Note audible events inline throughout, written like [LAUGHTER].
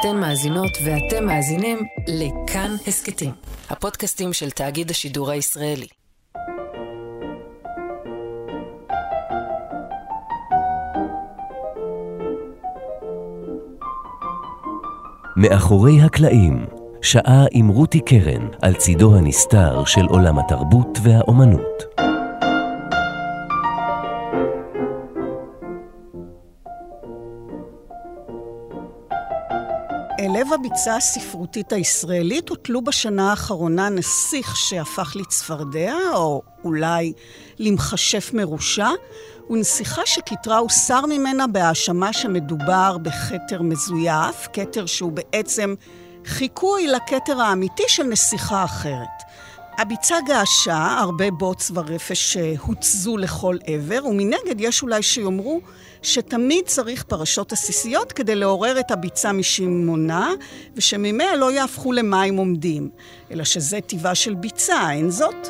אתן מאזינות ואתם מאזינים לכאן הסכתים, הפודקאסטים של תאגיד השידור הישראלי. מאחורי הקלעים, שעה עם רותי קרן על צידו הנסתר של עולם התרבות והאומנות. הביצה הספרותית הישראלית הוטלו בשנה האחרונה נסיך שהפך לצפרדע, או אולי למכשף מרושע, ונסיכה שכתרה הוסר ממנה בהאשמה שמדובר בכתר מזויף, כתר שהוא בעצם חיקוי לכתר האמיתי של נסיכה אחרת. הביצה געשה, הרבה בוץ ורפש שהוצזו לכל עבר, ומנגד יש אולי שיאמרו שתמיד צריך פרשות עסיסיות כדי לעורר את הביצה משמעונה, ושממיה לא יהפכו למים עומדים, אלא שזה טבעה של ביצה, אין זאת?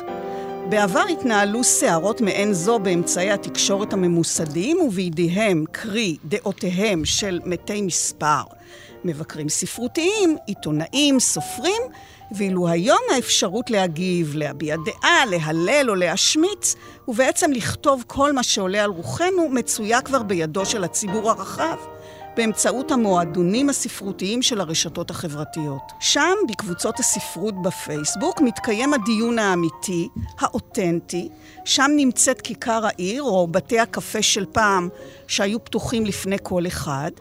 בעבר התנהלו סערות מעין זו באמצעי התקשורת הממוסדים ובידיהם, קרי דעותיהם של מתי מספר, מבקרים ספרותיים, עיתונאים, סופרים, ואילו היום האפשרות להגיב, להביע דעה, להלל או להשמיץ, ובעצם לכתוב כל מה שעולה על רוחנו, מצויה כבר בידו של הציבור הרחב. באמצעות המועדונים הספרותיים של הרשתות החברתיות. שם, בקבוצות הספרות בפייסבוק, מתקיים הדיון האמיתי, האותנטי, שם נמצאת כיכר העיר, או בתי הקפה של פעם, שהיו פתוחים לפני כל אחד,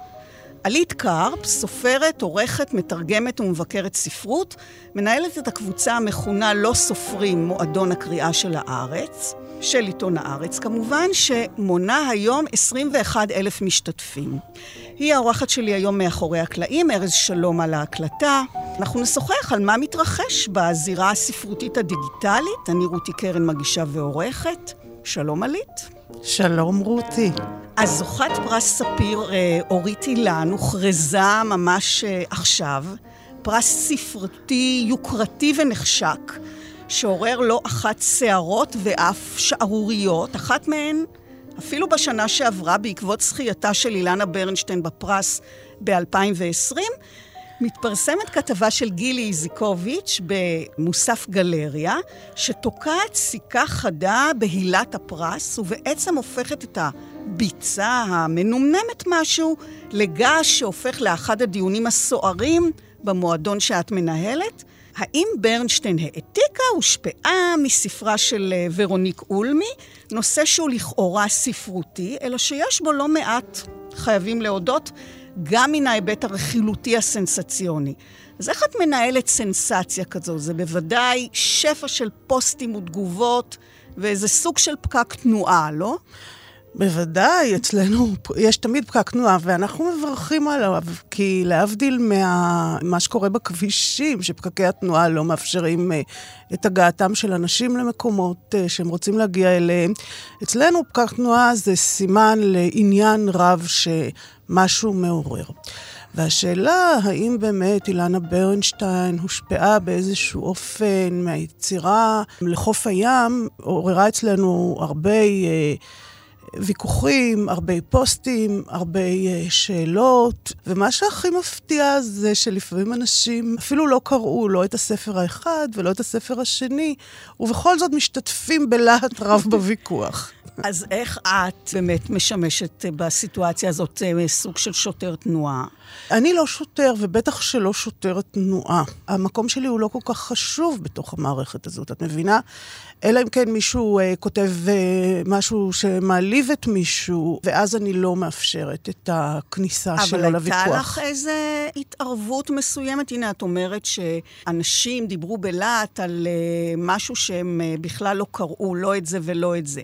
עלית קרפ, סופרת, עורכת, מתרגמת ומבקרת ספרות, מנהלת את הקבוצה המכונה לא סופרים מועדון הקריאה של הארץ, של עיתון הארץ כמובן, שמונה היום 21 אלף משתתפים. היא האורחת שלי היום מאחורי הקלעים, ארז שלום על ההקלטה. אנחנו נשוחח על מה מתרחש בזירה הספרותית הדיגיטלית. אני רותי קרן מגישה ועורכת. שלום עלית. שלום רותי. אז זוכת פרס ספיר אה, אורית אילן הוכרזה ממש אה, עכשיו. פרס ספרותי יוקרתי ונחשק, שעורר לא אחת שערות ואף שערוריות, אחת מהן אפילו בשנה שעברה, בעקבות זכייתה של אילנה ברנשטיין בפרס ב-2020, מתפרסמת כתבה של גילי איזיקוביץ' במוסף גלריה, שתוקעת סיכה חדה בהילת הפרס, ובעצם הופכת את הביצה המנומנמת משהו לגעש שהופך לאחד הדיונים הסוערים במועדון שאת מנהלת. האם ברנשטיין העתיקה, הושפעה מספרה של אה, ורוניק אולמי, נושא שהוא לכאורה ספרותי, אלא שיש בו לא מעט, חייבים להודות, גם מן ההיבט הרכילותי הסנסציוני. אז איך את מנהלת סנסציה כזו? זה בוודאי שפע של פוסטים ותגובות ואיזה סוג של פקק תנועה, לא? בוודאי, אצלנו יש תמיד פקק תנועה, ואנחנו מברכים עליו, כי להבדיל ממה מה שקורה בכבישים, שפקקי התנועה לא מאפשרים uh, את הגעתם של אנשים למקומות uh, שהם רוצים להגיע אליהם, אצלנו פקק תנועה זה סימן לעניין רב שמשהו מעורר. והשאלה, האם באמת אילנה ברנשטיין הושפעה באיזשהו אופן מהיצירה לחוף הים, עוררה אצלנו הרבה... ויכוחים, הרבה פוסטים, הרבה אה, שאלות, ומה שהכי מפתיע זה שלפעמים אנשים אפילו לא קראו לא את הספר האחד ולא את הספר השני, ובכל זאת משתתפים בלהט רב בוויכוח. אז איך את באמת משמשת בסיטואציה הזאת אה, סוג של שוטר תנועה? אני לא שוטר, ובטח שלא שוטרת תנועה. המקום שלי הוא לא כל כך חשוב בתוך המערכת הזאת, את מבינה? אלא אם כן מישהו uh, כותב uh, משהו שמעליב את מישהו, ואז אני לא מאפשרת את הכניסה שלו לוויכוח. אבל הייתה לך איזו התערבות מסוימת? הנה, את אומרת שאנשים דיברו בלהט על uh, משהו שהם uh, בכלל לא קראו, לא את זה ולא את זה.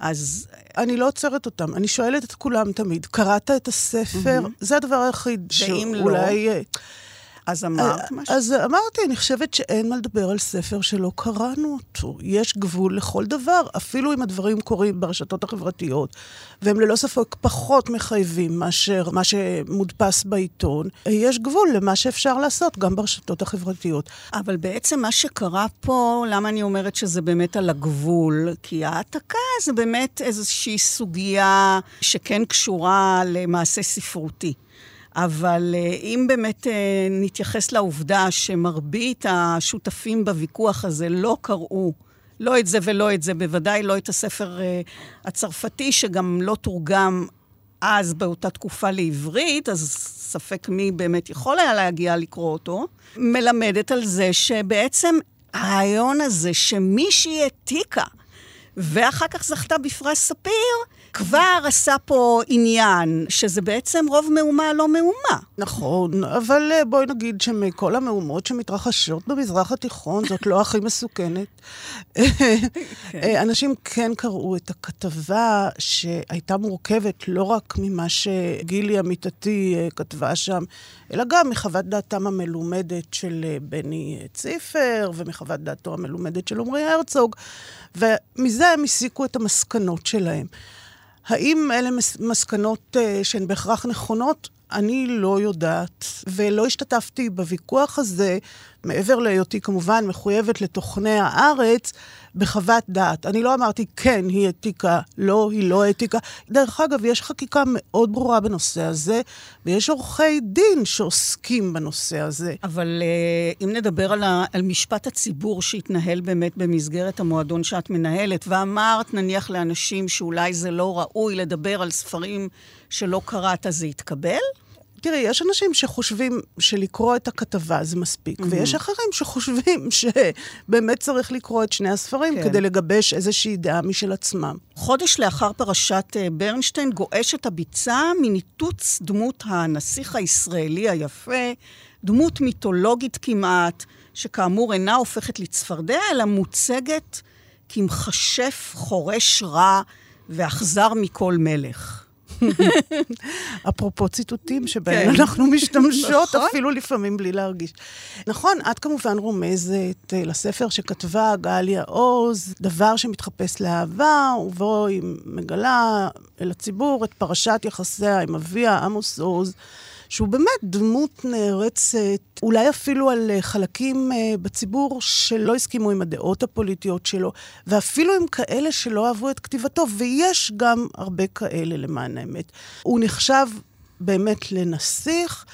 אז... אני לא עוצרת אותם, אני שואלת את כולם תמיד, קראת את הספר? Mm-hmm. זה הדבר היחיד שאולי... לא... אז אמרת אה, משהו? אז אמרתי, אני חושבת שאין מה לדבר על ספר שלא קראנו אותו. יש גבול לכל דבר, אפילו אם הדברים קורים ברשתות החברתיות, והם ללא ספק פחות מחייבים מאשר מה שמודפס בעיתון, יש גבול למה שאפשר לעשות גם ברשתות החברתיות. אבל בעצם מה שקרה פה, למה אני אומרת שזה באמת על הגבול? כי העתקה זה באמת איזושהי סוגיה שכן קשורה למעשה ספרותי. אבל אה, אם באמת אה, נתייחס לעובדה שמרבית השותפים בוויכוח הזה לא קראו לא את זה ולא את זה, בוודאי לא את הספר הצרפתי, שגם לא תורגם אז, באותה תקופה, לעברית, אז ספק מי באמת יכול היה להגיע לקרוא אותו, מלמדת על זה שבעצם הרעיון הזה שמישהי העתיקה ואחר כך זכתה בפרס ספיר, כבר עשה פה עניין, שזה בעצם רוב מהומה לא מהומה. נכון, אבל אה, בואי נגיד שמכל המהומות שמתרחשות במזרח התיכון, זאת לא הכי מסוכנת. [LAUGHS] כן. אה, אנשים כן קראו את הכתבה שהייתה מורכבת לא רק ממה שגילי עמיתתי אה, כתבה שם, אלא גם מחוות דעתם המלומדת של בני ציפר ומחוות דעתו המלומדת של עמרי הרצוג, ומזה הם הסיקו את המסקנות שלהם. האם אלה מסקנות uh, שהן בהכרח נכונות? אני לא יודעת, ולא השתתפתי בוויכוח הזה, מעבר להיותי כמובן מחויבת לתוכני הארץ, בחוות דעת. אני לא אמרתי, כן, היא העתיקה, לא, היא לא העתיקה. דרך אגב, יש חקיקה מאוד ברורה בנושא הזה, ויש עורכי דין שעוסקים בנושא הזה. אבל uh, אם נדבר על, ה, על משפט הציבור שהתנהל באמת במסגרת המועדון שאת מנהלת, ואמרת, נניח לאנשים שאולי זה לא ראוי לדבר על ספרים שלא קראת, זה יתקבל? תראי, יש אנשים שחושבים שלקרוא את הכתבה זה מספיק, mm-hmm. ויש אחרים שחושבים [LAUGHS] שבאמת צריך לקרוא את שני הספרים כן. כדי לגבש איזושהי דעה משל עצמם. חודש לאחר פרשת אה, ברנשטיין גועשת הביצה מניתוץ דמות הנסיך הישראלי היפה, דמות מיתולוגית כמעט, שכאמור אינה הופכת לצפרדע, אלא מוצגת כמכשף חורש רע ואכזר מכל מלך. אפרופו ציטוטים שבהם כן. אנחנו משתמשות, נכון. אפילו לפעמים בלי להרגיש. נכון, את כמובן רומזת אה, לספר שכתבה גליה עוז, דבר שמתחפש לאהבה, ובו היא מגלה אל הציבור את פרשת יחסיה עם אביה, עמוס עוז. שהוא באמת דמות נערצת, אולי אפילו על אה, חלקים uh, בציבור שלא הסכימו עם הדעות הפוליטיות שלו, ואפילו עם כאלה שלא אהבו את כתיבתו, ויש גם הרבה כאלה למען האמת. הוא נחשב באמת לנסיך.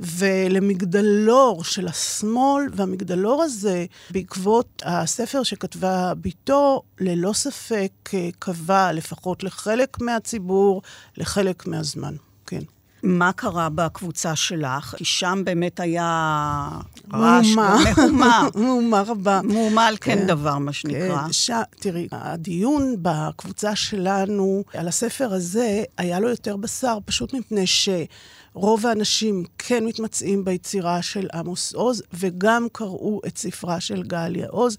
ולמגדלור של השמאל, והמגדלור הזה, בעקבות הספר שכתבה בתו, ללא ספק אה, קבע לפחות לחלק מהציבור, לחלק מהזמן. כן. מה קרה בקבוצה שלך? כי שם באמת היה רעש, מהומה. [LAUGHS] מהומה רבה. מהומה על כן, כן דבר, מה שנקרא. כן, ש... תראי, הדיון בקבוצה שלנו על הספר הזה, היה לו יותר בשר, פשוט מפני שרוב האנשים כן מתמצאים ביצירה של עמוס עוז, וגם קראו את ספרה של גליה עוז,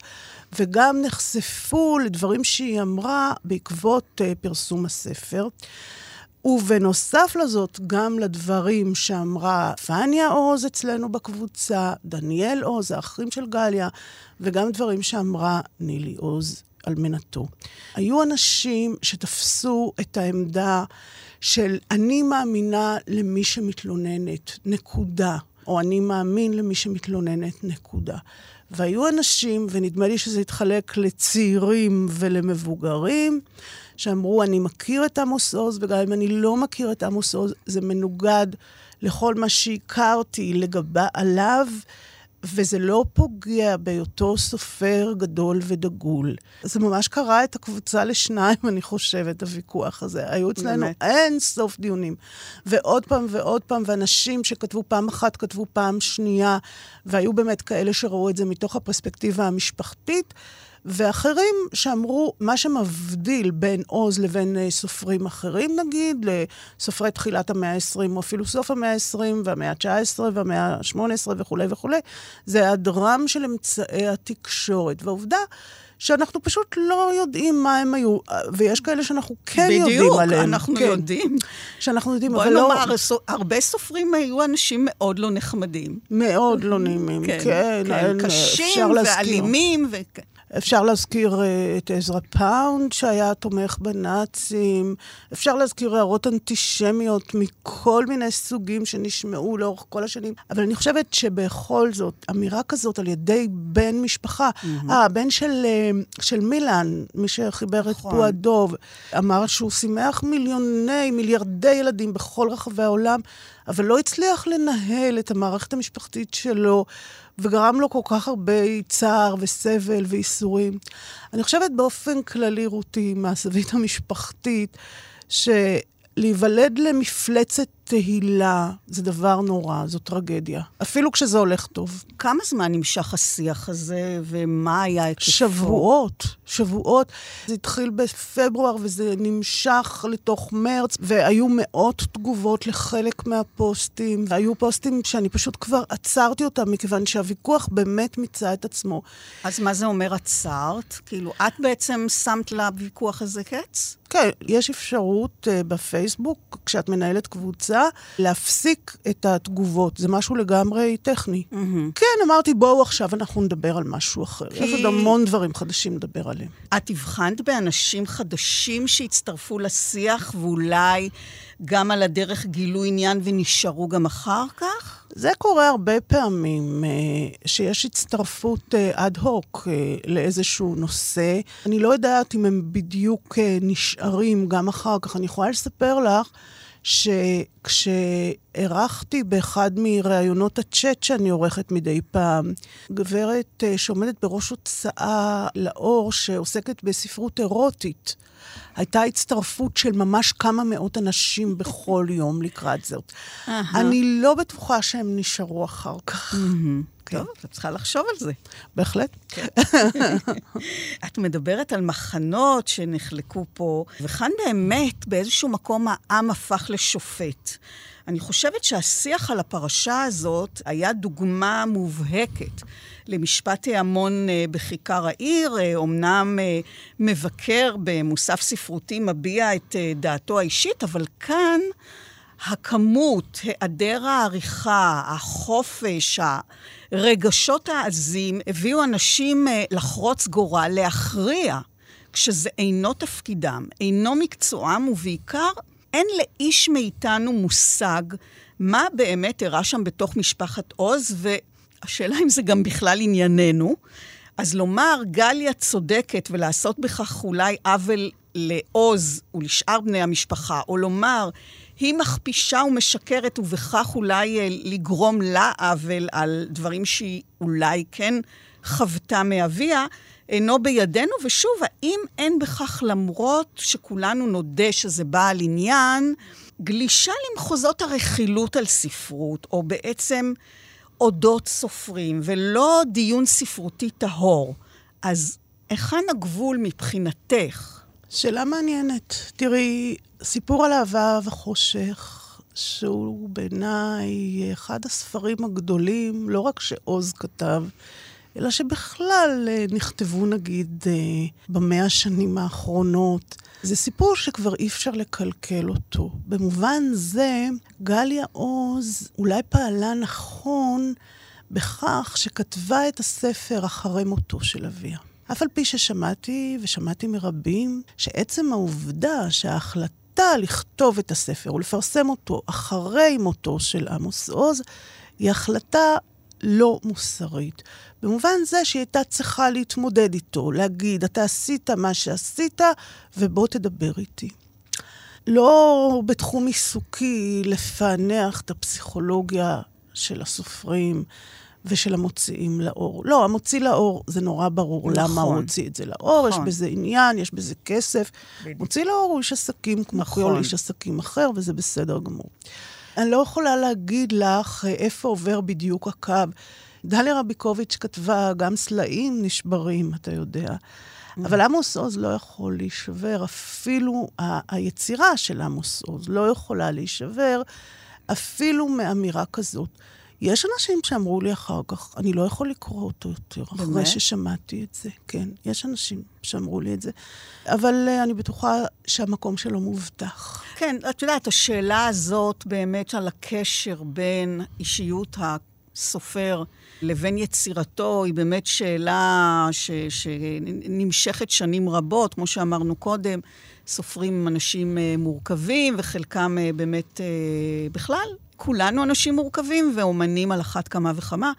וגם נחשפו לדברים שהיא אמרה בעקבות uh, פרסום הספר. ובנוסף לזאת, גם לדברים שאמרה פניה עוז אצלנו בקבוצה, דניאל עוז, האחים של גליה, וגם דברים שאמרה נילי עוז, אלמנתו. היו אנשים שתפסו את העמדה של אני מאמינה למי שמתלוננת, נקודה. או אני מאמין למי שמתלוננת, נקודה. והיו אנשים, ונדמה לי שזה התחלק לצעירים ולמבוגרים, שאמרו, אני מכיר את עמוס עוז, וגם אם אני לא מכיר את עמוס עוז, זה מנוגד לכל מה שהכרתי לגבה עליו, וזה לא פוגע בהיותו סופר גדול ודגול. זה ממש קרה את הקבוצה לשניים, אני חושבת, הוויכוח הזה. היו אצלנו. אין סוף דיונים. ועוד פעם ועוד פעם, ואנשים שכתבו פעם אחת, כתבו פעם שנייה, והיו באמת כאלה שראו את זה מתוך הפרספקטיבה המשפחתית. ואחרים שאמרו, מה שמבדיל בין עוז לבין uh, סופרים אחרים, נגיד, לסופרי תחילת המאה ה-20, או אפילו סוף המאה ה-20, והמאה ה-19, והמאה ה-18 וכולי וכולי, זה ההדרם של אמצעי התקשורת. והעובדה... שאנחנו פשוט לא יודעים מה הם היו, ויש כאלה שאנחנו כן בדיוק, יודעים עליהם. בדיוק, אנחנו כן. יודעים. שאנחנו יודעים, אבל לא... בואי נאמר, הרבה סופרים היו אנשים מאוד לא נחמדים. מאוד לא נעימים, כן. כן, כן, קשים ואלימים. ו... אפשר להזכיר אה, את עזרא פאונד, שהיה תומך בנאצים. אפשר להזכיר הערות אנטישמיות מכל מיני סוגים שנשמעו לאורך כל השנים. אבל אני חושבת שבכל זאת, אמירה כזאת על ידי בן משפחה, mm-hmm. אה, הבן של, אה, של מילן, מי שחיבר נכון. את פוע דוב, אמר שהוא שימח מיליוני, מיליארדי ילדים בכל רחבי העולם, אבל לא הצליח לנהל את המערכת המשפחתית שלו. וגרם לו כל כך הרבה צער וסבל וייסורים. אני חושבת באופן כללי, רותי, מהזווית המשפחתית, שלהיוולד למפלצת תהילה זה דבר נורא, זו טרגדיה. אפילו כשזה הולך טוב. כמה זמן נמשך השיח הזה, ומה היה היקפו? שבועות, שבועות. זה התחיל בפברואר וזה נמשך לתוך מרץ, והיו מאות תגובות לחלק מהפוסטים. היו פוסטים שאני פשוט כבר עצרתי אותם, מכיוון שהוויכוח באמת מיצה את עצמו. אז מה זה אומר עצרת? כאילו, את בעצם שמת לוויכוח הזה קץ? כן, יש אפשרות uh, בפייסבוק, כשאת מנהלת קבוצה, להפסיק את התגובות. זה משהו לגמרי טכני. Mm-hmm. כן, אמרתי, בואו עכשיו אנחנו נדבר על משהו אחר. כי... יש עוד המון דברים חדשים לדבר עליהם. את הבחנת באנשים חדשים שהצטרפו לשיח, ואולי גם על הדרך גילו עניין ונשארו גם אחר כך? זה קורה הרבה פעמים, אה, שיש הצטרפות אד אה, הוק אה, לאיזשהו נושא. אני לא יודעת אם הם בדיוק נשארים גם אחר כך. אני יכולה לספר לך שכשאירחתי באחד מראיונות הצ'אט שאני עורכת מדי פעם, גברת שעומדת בראש הוצאה לאור שעוסקת בספרות אירוטית, הייתה הצטרפות של ממש כמה מאות אנשים בכל [LAUGHS] יום לקראת זאת. אני לא בטוחה שהם נשארו אחר כך. [LAUGHS] כן. טוב, את צריכה לחשוב על זה. בהחלט. [LAUGHS] את מדברת על מחנות שנחלקו פה, וכאן באמת באיזשהו מקום העם הפך לשופט. אני חושבת שהשיח על הפרשה הזאת היה דוגמה מובהקת למשפט ההמון אה, בכיכר העיר. אומנם אה, מבקר במוסף ספרותי מביע את אה, דעתו האישית, אבל כאן הכמות, היעדר העריכה, החופש, הרגשות העזים, הביאו אנשים לחרוץ גורל, להכריע, כשזה אינו תפקידם, אינו מקצועם, ובעיקר אין לאיש מאיתנו מושג מה באמת אירע שם בתוך משפחת עוז, והשאלה אם זה גם בכלל ענייננו. אז לומר, גליה צודקת ולעשות בכך אולי עוול לעוז ולשאר בני המשפחה, או לומר, היא מכפישה ומשקרת ובכך אולי אה, לגרום לה עוול על דברים שהיא אולי כן חוותה מאביה, אינו בידינו, ושוב, האם אין בכך, למרות שכולנו נודה שזה בעל עניין, גלישה למחוזות הרכילות על ספרות, או בעצם אודות סופרים, ולא דיון ספרותי טהור. אז היכן הגבול מבחינתך? שאלה מעניינת. תראי, סיפור על אהבה וחושך, שהוא בעיניי אחד הספרים הגדולים, לא רק שעוז כתב, אלא שבכלל אה, נכתבו נגיד אה, במאה השנים האחרונות. זה סיפור שכבר אי אפשר לקלקל אותו. במובן זה, גליה עוז אולי פעלה נכון בכך שכתבה את הספר אחרי מותו של אביה. אף על פי ששמעתי, ושמעתי מרבים, שעצם העובדה שההחלטה לכתוב את הספר ולפרסם אותו אחרי מותו של עמוס עוז, היא החלטה לא מוסרית. במובן זה שהיא הייתה צריכה להתמודד איתו, להגיד, אתה עשית מה שעשית, ובוא תדבר איתי. לא בתחום עיסוקי לפענח את הפסיכולוגיה של הסופרים ושל המוציאים לאור. לא, המוציא לאור, זה נורא ברור נכון. למה הוא הוציא את זה לאור, נכון. יש בזה עניין, יש בזה כסף. בדיוק. מוציא לאור הוא איש עסקים כמו נכון. כל איש עסקים אחר, וזה בסדר גמור. אני לא יכולה להגיד לך איפה עובר בדיוק הקו. דליה רביקוביץ' כתבה, גם סלעים נשברים, אתה יודע. Mm. אבל עמוס עוז לא יכול להישבר, אפילו ה- היצירה של עמוס עוז לא יכולה להישבר, אפילו מאמירה כזאת. יש אנשים שאמרו לי אחר כך, אני לא יכול לקרוא אותו יותר, באמת? אחרי ששמעתי את זה. כן, יש אנשים שאמרו לי את זה. אבל uh, אני בטוחה שהמקום שלו מובטח. כן, את יודעת, השאלה הזאת באמת על הקשר בין אישיות סופר לבין יצירתו היא באמת שאלה ש, שנמשכת שנים רבות, כמו שאמרנו קודם. סופרים הם אנשים אה, מורכבים, וחלקם אה, באמת, אה, בכלל, כולנו אנשים מורכבים, ואומנים על אחת כמה וכמה.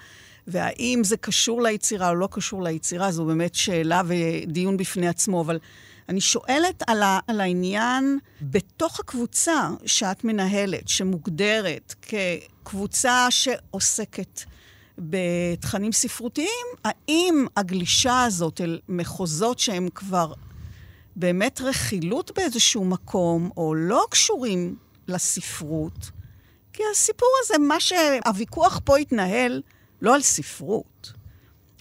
והאם זה קשור ליצירה או לא קשור ליצירה, זו באמת שאלה ודיון בפני עצמו. אבל אני שואלת על, ה, על העניין בתוך הקבוצה שאת מנהלת, שמוגדרת כקבוצה שעוסקת בתכנים ספרותיים, האם הגלישה הזאת אל מחוזות שהם כבר באמת רכילות באיזשהו מקום, או לא קשורים לספרות, כי הסיפור הזה, מה שהוויכוח פה התנהל לא על ספרות.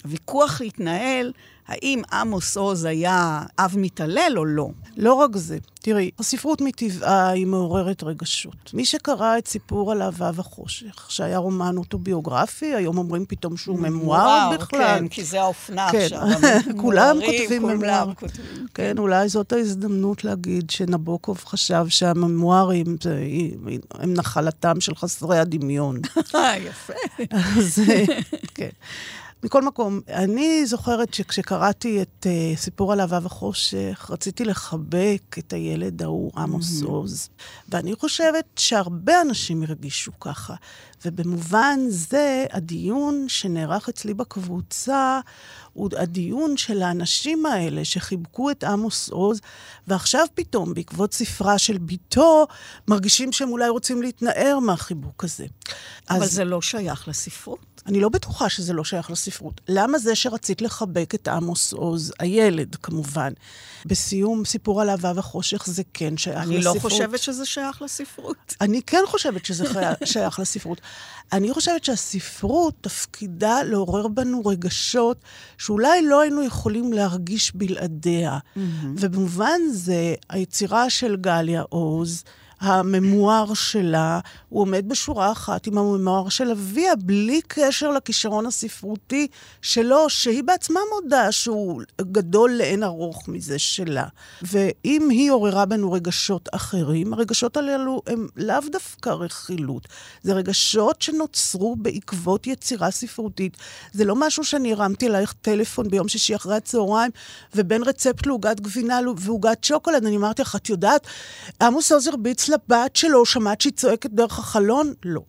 הוויכוח התנהל האם עמוס עוז היה אב מתעלל או לא. לא רק זה. תראי, הספרות מטבעה היא מעוררת רגשות. מי שקרא את סיפור על אהבה וחושך, שהיה רומן אוטוביוגרפי, היום אומרים פתאום שהוא ממואר בכלל. כן, כי זה האופנה כן. עכשיו. [LAUGHS] כולם כותבים ממואר. כן, אולי זאת ההזדמנות להגיד שנבוקוב חשב שהממוארים הם נחלתם של חסרי הדמיון. [LAUGHS] יפה. אז כן. מכל מקום, אני זוכרת שכשקראתי את uh, סיפור על אהבה וחושך, רציתי לחבק את הילד ההוא, עמוס עוז. ואני חושבת שהרבה אנשים הרגישו ככה. ובמובן זה, הדיון שנערך אצלי בקבוצה הוא הדיון של האנשים האלה שחיבקו את עמוס עוז, ועכשיו פתאום, בעקבות ספרה של בתו, מרגישים שהם אולי רוצים להתנער מהחיבוק הזה. אבל אז- זה לא שייך לספרות. אני לא בטוחה שזה לא שייך לספרות. למה זה שרצית לחבק את עמוס עוז, הילד כמובן, בסיום סיפור על אהבה וחושך זה כן שייך אני לספרות? לא חושבת שזה שייך לספרות. אני כן חושבת שזה שייך לספרות. אני חושבת שהספרות תפקידה לעורר בנו רגשות שאולי לא היינו יכולים להרגיש בלעדיה. ובמובן זה, היצירה של גליה עוז, הממואר שלה, הוא עומד בשורה אחת עם הממואר של אביה, בלי קשר לכישרון הספרותי שלו, שהיא בעצמה מודה שהוא גדול לאין ארוך מזה שלה. ואם היא עוררה בנו רגשות אחרים, הרגשות הללו הם לאו דווקא רכילות. זה רגשות שנוצרו בעקבות יצירה ספרותית. זה לא משהו שאני הרמתי אלייך טלפון ביום שישי אחרי הצהריים, ובין רצפט לעוגת גבינה ועוגת שוקולד, אני אמרתי לך, את יודעת, עמוס עוז לבת שלו, שמעת שהיא צועקת דרך החלון? לא.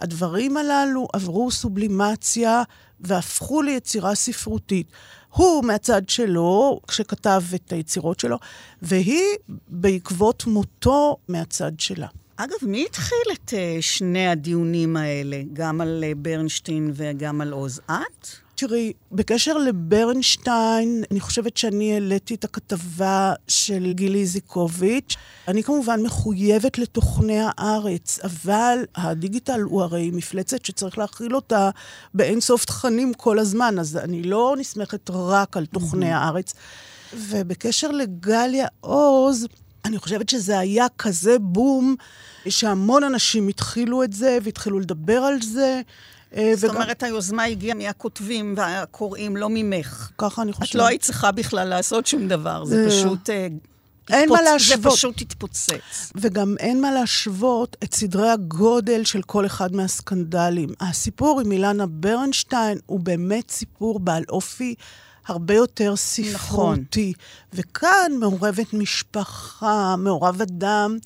הדברים הללו עברו סובלימציה והפכו ליצירה ספרותית. הוא מהצד שלו, כשכתב את היצירות שלו, והיא בעקבות מותו מהצד שלה. אגב, מי התחיל את uh, שני הדיונים האלה, גם על uh, ברנשטיין וגם על עוז? את? תראי, בקשר לברנשטיין, אני חושבת שאני העליתי את הכתבה של גילי זיקוביץ'. אני כמובן מחויבת לתוכני הארץ, אבל הדיגיטל הוא הרי מפלצת שצריך להכיל אותה באין סוף תכנים כל הזמן, אז אני לא נסמכת רק על תוכני הארץ. ובקשר לגליה עוז, אני חושבת שזה היה כזה בום, שהמון אנשים התחילו את זה והתחילו לדבר על זה. אה, זאת אומרת, היוזמה הגיעה מהכותבים והקוראים, לא ממך. ככה אני את חושבת. לא היית צריכה בכלל לעשות שום דבר, זה אה, פשוט... אה, אין מה להשוות. זה פשוט התפוצץ. וגם אין מה להשוות את סדרי הגודל של כל אחד מהסקנדלים. הסיפור עם אילנה ברנשטיין הוא באמת סיפור בעל אופי הרבה יותר ספרותי. וכאן מעורבת משפחה, מעורב אדם,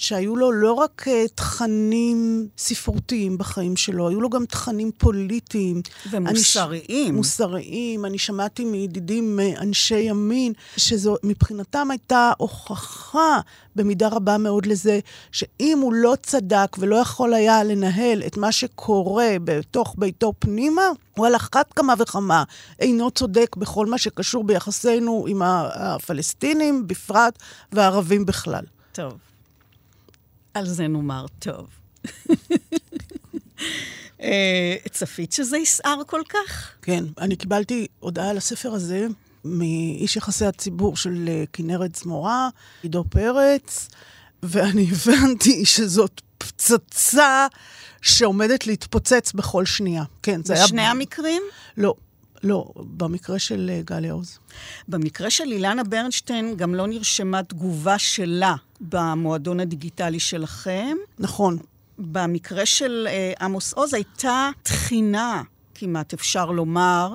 שהיו לו לא רק uh, תכנים ספרותיים בחיים שלו, היו לו גם תכנים פוליטיים. ומוסריים. אני, מוסריים. אני שמעתי מידידים אה, אנשי ימין, שזו מבחינתם הייתה הוכחה במידה רבה מאוד לזה, שאם הוא לא צדק ולא יכול היה לנהל את מה שקורה בתוך ביתו פנימה, הוא על אחת כמה וכמה אינו צודק בכל מה שקשור ביחסינו עם הפלסטינים בפרט והערבים בכלל. טוב. על זה נאמר טוב. [LAUGHS] אה, צפית שזה יסער כל כך? כן, אני קיבלתי הודעה על הספר הזה מאיש יחסי הציבור של אה, כנרת זמורה, עידו פרץ, ואני [LAUGHS] הבנתי שזאת פצצה שעומדת להתפוצץ בכל שנייה. כן, זה היה... בשני המקרים? לא, לא, במקרה של אה, גליה עוז. במקרה של אילנה ברנשטיין גם לא נרשמה תגובה שלה במועדון הדיגיטלי שלכם, נכון. במקרה של אה, עמוס עוז הייתה תחינה, כמעט אפשר לומר,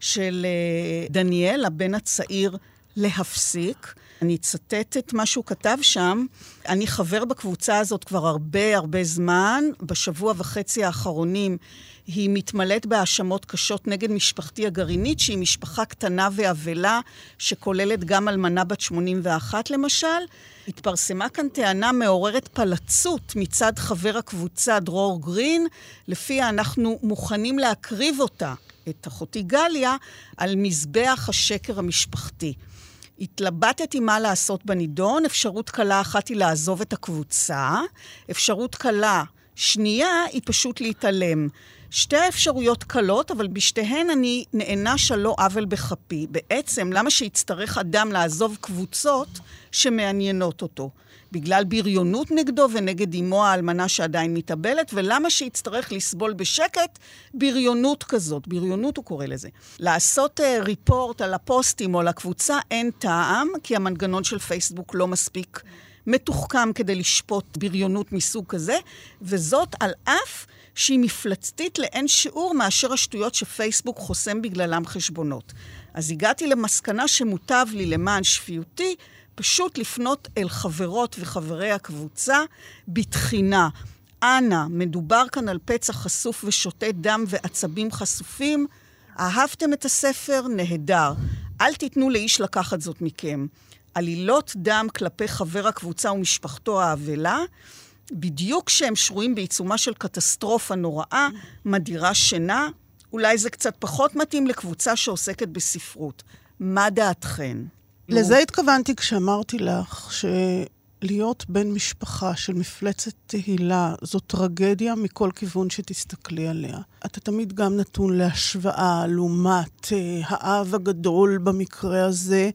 של אה, דניאל, הבן הצעיר, להפסיק. אני אצטט את מה שהוא כתב שם. אני חבר בקבוצה הזאת כבר הרבה הרבה זמן. בשבוע וחצי האחרונים היא מתמלאת בהאשמות קשות נגד משפחתי הגרעינית, שהיא משפחה קטנה ואבלה, שכוללת גם אלמנה בת 81 למשל. התפרסמה כאן טענה מעוררת פלצות מצד חבר הקבוצה דרור גרין, לפיה אנחנו מוכנים להקריב אותה, את אחותי גליה, על מזבח השקר המשפחתי. התלבטתי מה לעשות בנידון. אפשרות קלה אחת היא לעזוב את הקבוצה, אפשרות קלה שנייה היא פשוט להתעלם. שתי האפשרויות קלות, אבל בשתיהן אני נענש על לא עוול בכפי. בעצם, למה שיצטרך אדם לעזוב קבוצות שמעניינות אותו? בגלל בריונות נגדו ונגד אמו האלמנה שעדיין מתאבלת, ולמה שיצטרך לסבול בשקט בריונות כזאת? בריונות הוא קורא לזה. לעשות uh, ריפורט על הפוסטים או על הקבוצה אין טעם, כי המנגנון של פייסבוק לא מספיק מתוחכם כדי לשפוט בריונות מסוג כזה, וזאת על אף שהיא מפלצתית לאין שיעור מאשר השטויות שפייסבוק חוסם בגללם חשבונות. אז הגעתי למסקנה שמוטב לי למען שפיותי פשוט לפנות אל חברות וחברי הקבוצה בתחינה. אנא, מדובר כאן על פצע חשוף ושותת דם ועצבים חשופים. אהבתם את הספר? נהדר. אל תיתנו לאיש לקחת זאת מכם. עלילות דם כלפי חבר הקבוצה ומשפחתו האבלה, בדיוק כשהם שרויים בעיצומה של קטסטרופה נוראה, מדירה שינה, אולי זה קצת פחות מתאים לקבוצה שעוסקת בספרות. מה דעתכן? לזה התכוונתי כשאמרתי לך שלהיות בן משפחה של מפלצת תהילה זו טרגדיה מכל כיוון שתסתכלי עליה. אתה תמיד גם נתון להשוואה לעומת אה, האב הגדול במקרה הזה,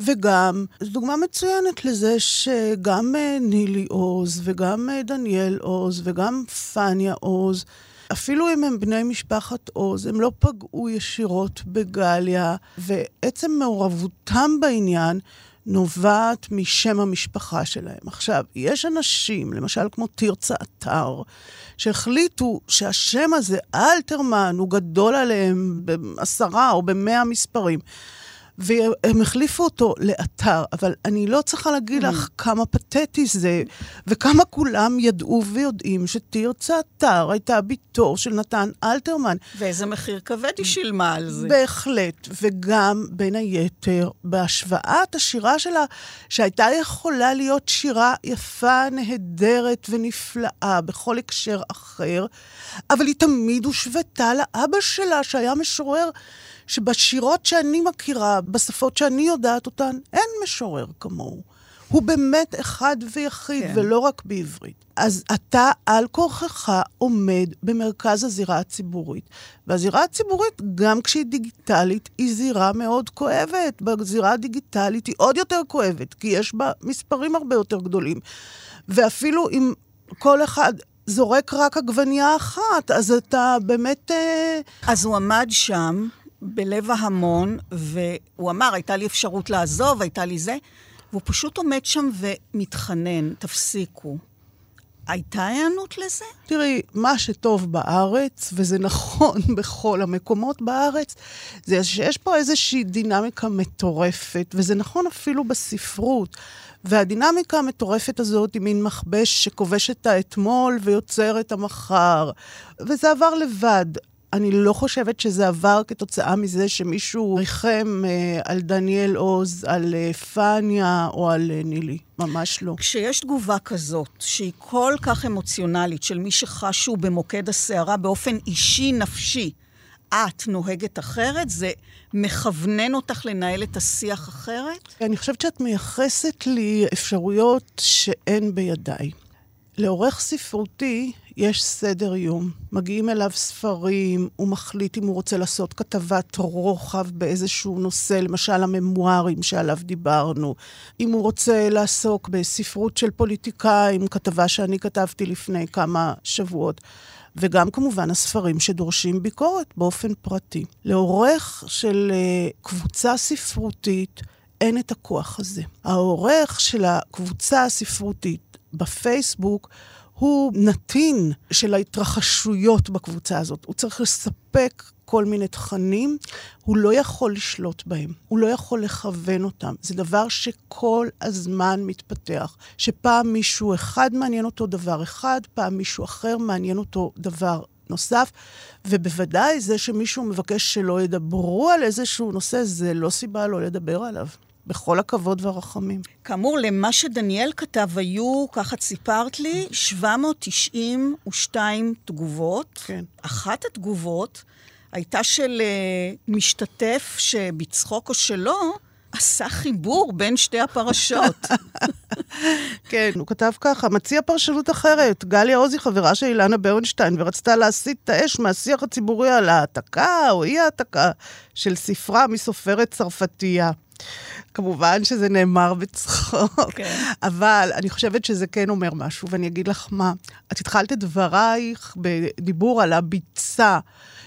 וגם, זו דוגמה מצוינת לזה שגם אה, נילי עוז וגם אה, דניאל עוז וגם פניה עוז, אפילו אם הם בני משפחת עוז, הם לא פגעו ישירות בגליה, ועצם מעורבותם בעניין נובעת משם המשפחה שלהם. עכשיו, יש אנשים, למשל כמו תרצה אתר, שהחליטו שהשם הזה, אלתרמן, הוא גדול עליהם בעשרה או במאה מספרים. והם החליפו אותו לאתר, אבל אני לא צריכה להגיד לך mm. כמה פתטי זה, וכמה כולם ידעו ויודעים שתרצה אתר הייתה בתו של נתן אלתרמן. ואיזה מחיר כבד היא שילמה על זה. בהחלט, וגם, בין היתר, בהשוואת השירה שלה, שהייתה יכולה להיות שירה יפה, נהדרת ונפלאה בכל הקשר אחר, אבל היא תמיד הושוותה לאבא שלה, שהיה משורר. שבשירות שאני מכירה, בשפות שאני יודעת אותן, אין משורר כמוהו. הוא באמת אחד ויחיד, כן. ולא רק בעברית. אז אתה על כורחך עומד במרכז הזירה הציבורית. והזירה הציבורית, גם כשהיא דיגיטלית, היא זירה מאוד כואבת. בזירה הדיגיטלית היא עוד יותר כואבת, כי יש בה מספרים הרבה יותר גדולים. ואפילו אם כל אחד זורק רק עגבנייה אחת, אז אתה באמת... אה, אז הוא עמד שם, בלב ההמון, והוא אמר, הייתה לי אפשרות לעזוב, הייתה לי זה, והוא פשוט עומד שם ומתחנן, תפסיקו. הייתה היענות לזה? תראי, מה שטוב בארץ, וזה נכון [LAUGHS] בכל המקומות בארץ, זה שיש פה איזושהי דינמיקה מטורפת, וזה נכון אפילו בספרות. והדינמיקה המטורפת הזאת היא מין מכבש שכובש את האתמול ויוצר את המחר. וזה עבר לבד. אני לא חושבת שזה עבר כתוצאה מזה שמישהו ריחם אה, על דניאל עוז, על אה, פניה או על אה, נילי. ממש לא. כשיש תגובה כזאת, שהיא כל כך אמוציונלית, של מי שחשו במוקד הסערה באופן אישי, נפשי, את נוהגת אחרת? זה מכוונן אותך לנהל את השיח אחרת? אני חושבת שאת מייחסת לי אפשרויות שאין בידיי. לעורך ספרותי יש סדר יום. מגיעים אליו ספרים, הוא מחליט אם הוא רוצה לעשות כתבת רוחב באיזשהו נושא, למשל הממוארים שעליו דיברנו. אם הוא רוצה לעסוק בספרות של פוליטיקאים, כתבה שאני כתבתי לפני כמה שבועות. וגם כמובן הספרים שדורשים ביקורת באופן פרטי. לעורך של uh, קבוצה ספרותית אין את הכוח הזה. העורך של הקבוצה הספרותית בפייסבוק הוא נתין של ההתרחשויות בקבוצה הזאת. הוא צריך לספק כל מיני תכנים, הוא לא יכול לשלוט בהם, הוא לא יכול לכוון אותם. זה דבר שכל הזמן מתפתח. שפעם מישהו אחד מעניין אותו דבר אחד, פעם מישהו אחר מעניין אותו דבר נוסף, ובוודאי זה שמישהו מבקש שלא ידברו על איזשהו נושא, זה לא סיבה לא לדבר עליו. בכל הכבוד והרחמים. כאמור, למה שדניאל כתב היו, ככה סיפרת לי, 792 תגובות. כן. אחת התגובות הייתה של uh, משתתף שבצחוק או שלא, עשה חיבור בין שתי הפרשות. [LAUGHS] כן, הוא כתב ככה, מציע פרשנות אחרת. גליה עוזי חברה של אילנה ברנשטיין, ורצתה להסיט את האש מהשיח הציבורי על העתקה או אי-העתקה של ספרה מסופרת צרפתייה. כמובן שזה נאמר בצחוק, כן. אבל אני חושבת שזה כן אומר משהו, ואני אגיד לך מה. את התחלת את דברייך בדיבור על הביצה.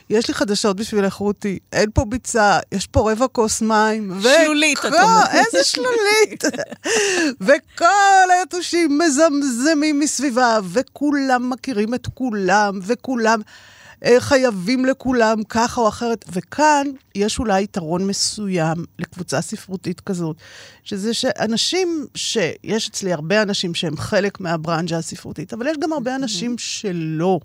יש לי חדשות בשבילך, רותי, אין פה ביצה, יש פה רבע כוס מים. שלולית, את אומרת. איזה שלולית. [LAUGHS] וכל היתושים מזמזמים מסביבה, וכולם מכירים את כולם, וכולם... אה, חייבים לכולם ככה או אחרת. וכאן יש אולי יתרון מסוים לקבוצה ספרותית כזאת, שזה שאנשים, שיש אצלי הרבה אנשים שהם חלק מהברנז'ה הספרותית, אבל יש גם הרבה אנשים שלא.